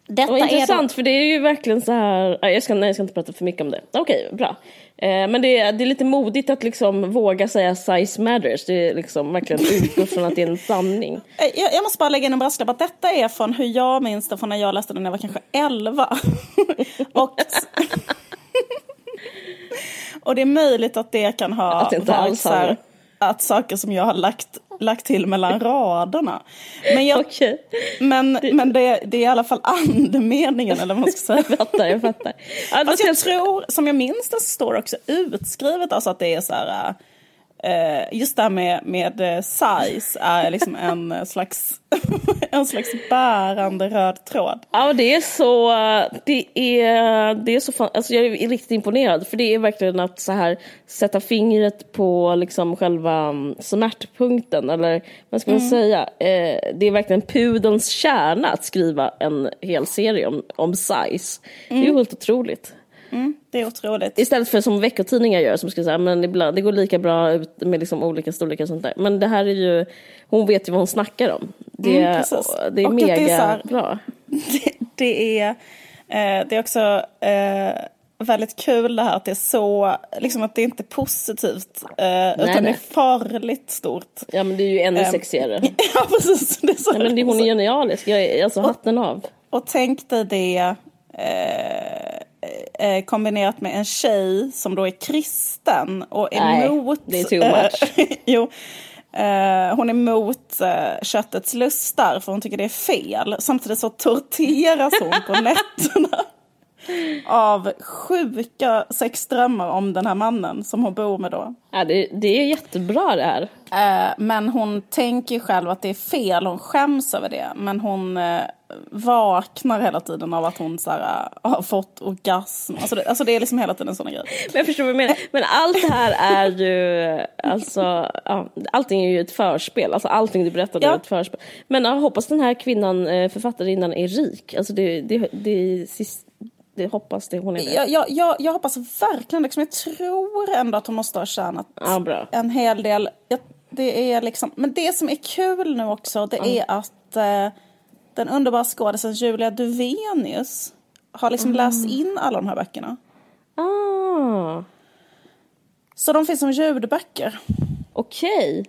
detta Vad intressant, är för det är ju verkligen så här... Jag ska, nej, jag ska inte prata för mycket om det. Okej, bra. Eh, men det är, det är lite modigt att liksom våga säga size matters. Det är liksom verkligen [LAUGHS] utgå från att det är en sanning. Eh, jag, jag måste bara lägga in en brasklapp att detta är från hur jag minns det från när jag läste den när jag var kanske 11. [LAUGHS] och, [LAUGHS] och det är möjligt att det kan ha att det inte varit så här, att saker som jag har lagt lagt till mellan raderna. Men, jag, okay. men, men det, det, är i alla fall andemeningen eller vad man ska säga. jag fattar, jag fattar. Alltså, jag tror, som jag minns det så står det också utskrivet alltså att det är så här Eh, just det här med, med eh, size är liksom en eh, slags, [LAUGHS] en slags bärande röd tråd. Ja, det är så, det är, det är så fan, alltså jag är riktigt imponerad för det är verkligen att så här sätta fingret på liksom själva mm, smärtpunkten eller vad ska man mm. säga? det är verkligen pudelns kärna att skriva en hel serie om, om size. Mm. Det är ju helt otroligt. Mm, det är otroligt. Istället för som veckotidningar gör som ska säga men ibland, det går lika bra ut med liksom olika storlekar och sånt där. Men det här är ju, hon vet ju vad hon snackar om. Det, mm, det är och mega det är här, bra. [LAUGHS] Det, det, är, eh, det är också, eh, väldigt kul det här att det är så, liksom att det inte är positivt eh, utan nej. det är farligt stort. Ja men det är ju ännu Ehm, sexigare. [LAUGHS] ja precis. Det är så Ja, men det, hon är genialisk, jag är, alltså hatten av. Och tänk dig det eh, eh, kombinerat med en tjej som då är kristen och Nej, emot... det är too much. Eh, [LAUGHS] jo, eh, hon är emot eh, köttets lustar för hon tycker det är fel. Samtidigt så torteras hon på nätterna [LAUGHS] av sjuka sexdrömmar om den här mannen som hon bor med då. Ja, det, det är jättebra det här. Eh, men hon tänker själv att det är fel, hon skäms över det. Men hon eh, vaknar hela tiden av att hon så här, eh, har fått orgasm. Alltså det, alltså det är liksom hela tiden såna grejer. Men jag förstår vad du menar. Men allt det här är ju, alltså, ja, allting är ju ett förspel. Alltså allting du berättade Ja. är ett förspel. Men jag hoppas den här kvinnan, eh, författarinnan, är rik. Alltså det, det, det, är sist, det hoppas det hon är det. Jag, jag, jag, jag hoppas verkligen, liksom, jag tror ändå att hon måste ha tjänat Ja, en hel del. Jag, det är liksom, men det som är kul nu också, det är att eh, den underbara skådisen Julia Duvenius har liksom läst in alla de här böckerna. Ah, Så de finns som ljudböcker. okej.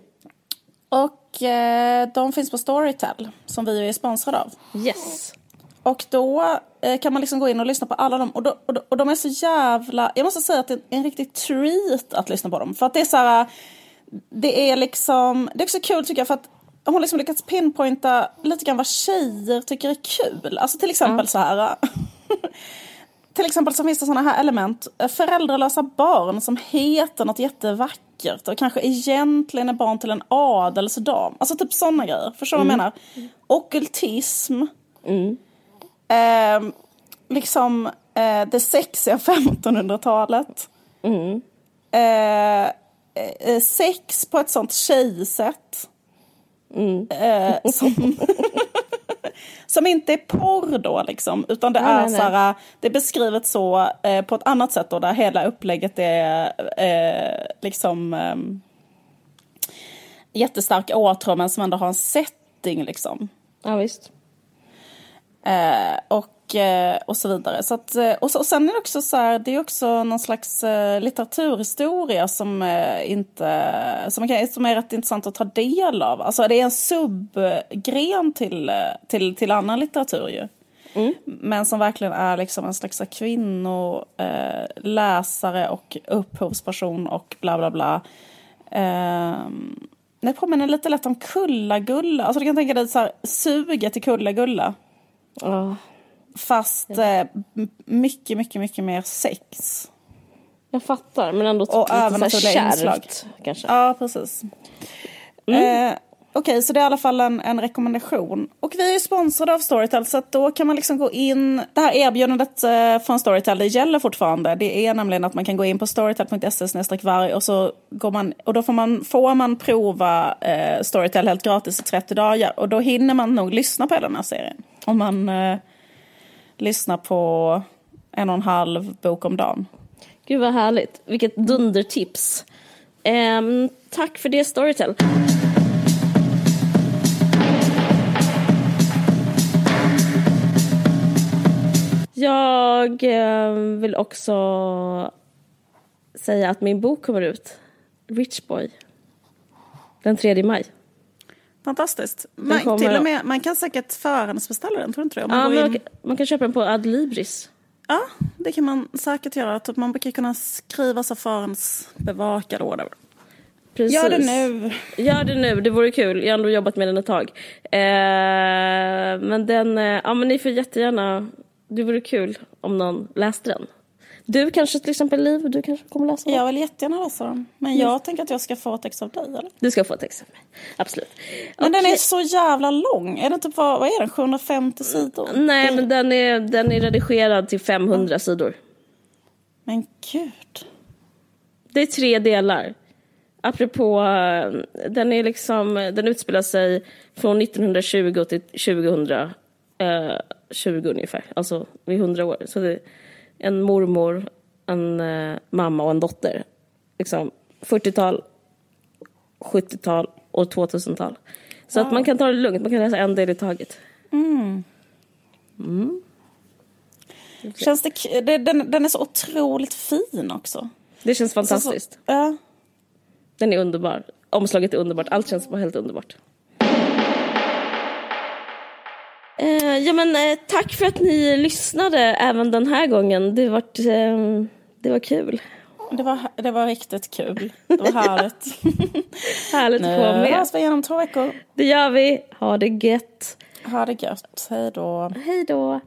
Och eh, de finns på Storytel, som vi är sponsrade av. Yes. Och då eh, kan man liksom gå in och lyssna på alla dem. Och, då, och, då, och de är så jävla... Jag måste säga att det är en riktig treat att lyssna på dem. För att det är så här... Det är liksom... Det är också kul tycker jag för att hon liksom lyckats pinpointa lite grann vad tjejer tycker är kul. Alltså till exempel så här... [LAUGHS] till exempel så finns det sådana här element. eh, Föräldralösa barn som heter något jättevackert och kanske egentligen är barn till en adelsdam. Alltså typ sådana grejer. Förstår du vad jag menar? Ockultism. Eh, liksom eh, det sexiga [LAUGHS] 1500-talet. Eh, eh, sex på ett sånt tjejsätt. Eh, [LAUGHS] som, [LAUGHS] som inte är porr då liksom, utan det Nej, är nej, nej. här, det är beskrivet så eh, på ett annat sätt då, där hela upplägget är eh, liksom eh, jättestark men som ändå har en setting liksom. Ja, visst. Eh, och, eh, och så vidare. Så att, eh, och, så, och sen är det också så här, det är också någon slags eh, litteraturhistoria som, eh, inte, som, kan, som är rätt intressant att ta del av. Alltså det är en subgren till, eh, till, till annan litteratur ju. Men som verkligen är liksom en slags kvinnoläsare läsare och upphovsperson och bla bla bla. Eh, det påminner lite lätt om Kulla-Gulla. Alltså du kan tänka dig så här, suget till Kulla-Gulla. Ja. Fast eh, m- mycket, mycket, mycket mer sex. Jag fattar, men ändå typ Och lite så kärvt, kanske. Ja, precis. Eh, Okej, så det är i alla fall en, en rekommendation. Och vi är ju sponsrade av Storytel så att då kan man liksom gå in. Det här erbjudandet eh, från Storytel det gäller fortfarande. Det är nämligen att man kan gå in på storytel.se varg och så går man och då får man, får man prova eh, Storytel helt gratis i 30 dagar och då hinner man nog lyssna på hela den här serien. Om man eh, lyssnar på en och en halv bok om dagen. Gud vad härligt. Vilket dundertips. Ehm, tack för det Storytel. Jag eh, vill också säga att min bok kommer ut, Rich Boy, den 3 maj. Fantastiskt. Man, kommer- till och med, man kan säkert förhandsbeställa den, tror du inte det? Om man Ja, in. man, kan, man kan köpa den på Adlibris. Ja, det kan man säkert göra. Typ man brukar kunna skriva så förhandsbevakad or whatever. Precis. Gör det nu. Gör det nu, det vore kul. Jag har ändå jobbat med den ett tag. Eh, men den, eh, ja men ni får jättegärna, det vore kul om någon läste den. Du kanske till exempel Liv, du kanske kommer läsa den? Jag vill jättegärna läsa den. Men jag tänker att jag ska få ett ex av dig, eller? Du ska få ett exempel, absolut. Men den Okej. är så jävla lång. Är det typ, vad, vad är den, 750 sidor? Nej men den är, den är redigerad till 500 sidor. Men gud. Det är tre delar. Apropå, eh, den är liksom, den utspelar sig från 1920 till 2000, eh, 20 ungefär, alltså vid 100 år. Så det en mormor, en eh, mamma och en dotter. Liksom 40-tal, 70-tal och 2000-tal. Så att man kan ta det lugnt, man kan läsa en del i taget. Känns det, det, den, den är så otroligt fin också. Det känns Så, fantastiskt. så, ja. Den är underbar. Omslaget är underbart. Allt känns bara helt underbart. Eh, ja men eh, tack för att ni lyssnade även den här gången. Det, vart, eh, det var kul. det, var, det var riktigt kul. Det var härligt. [LAUGHS] Härligt att få vara nu med. hörs vi igen om två veckor. Det gör vi. Ha det gött. Ha det gött. Hej då. Hej då.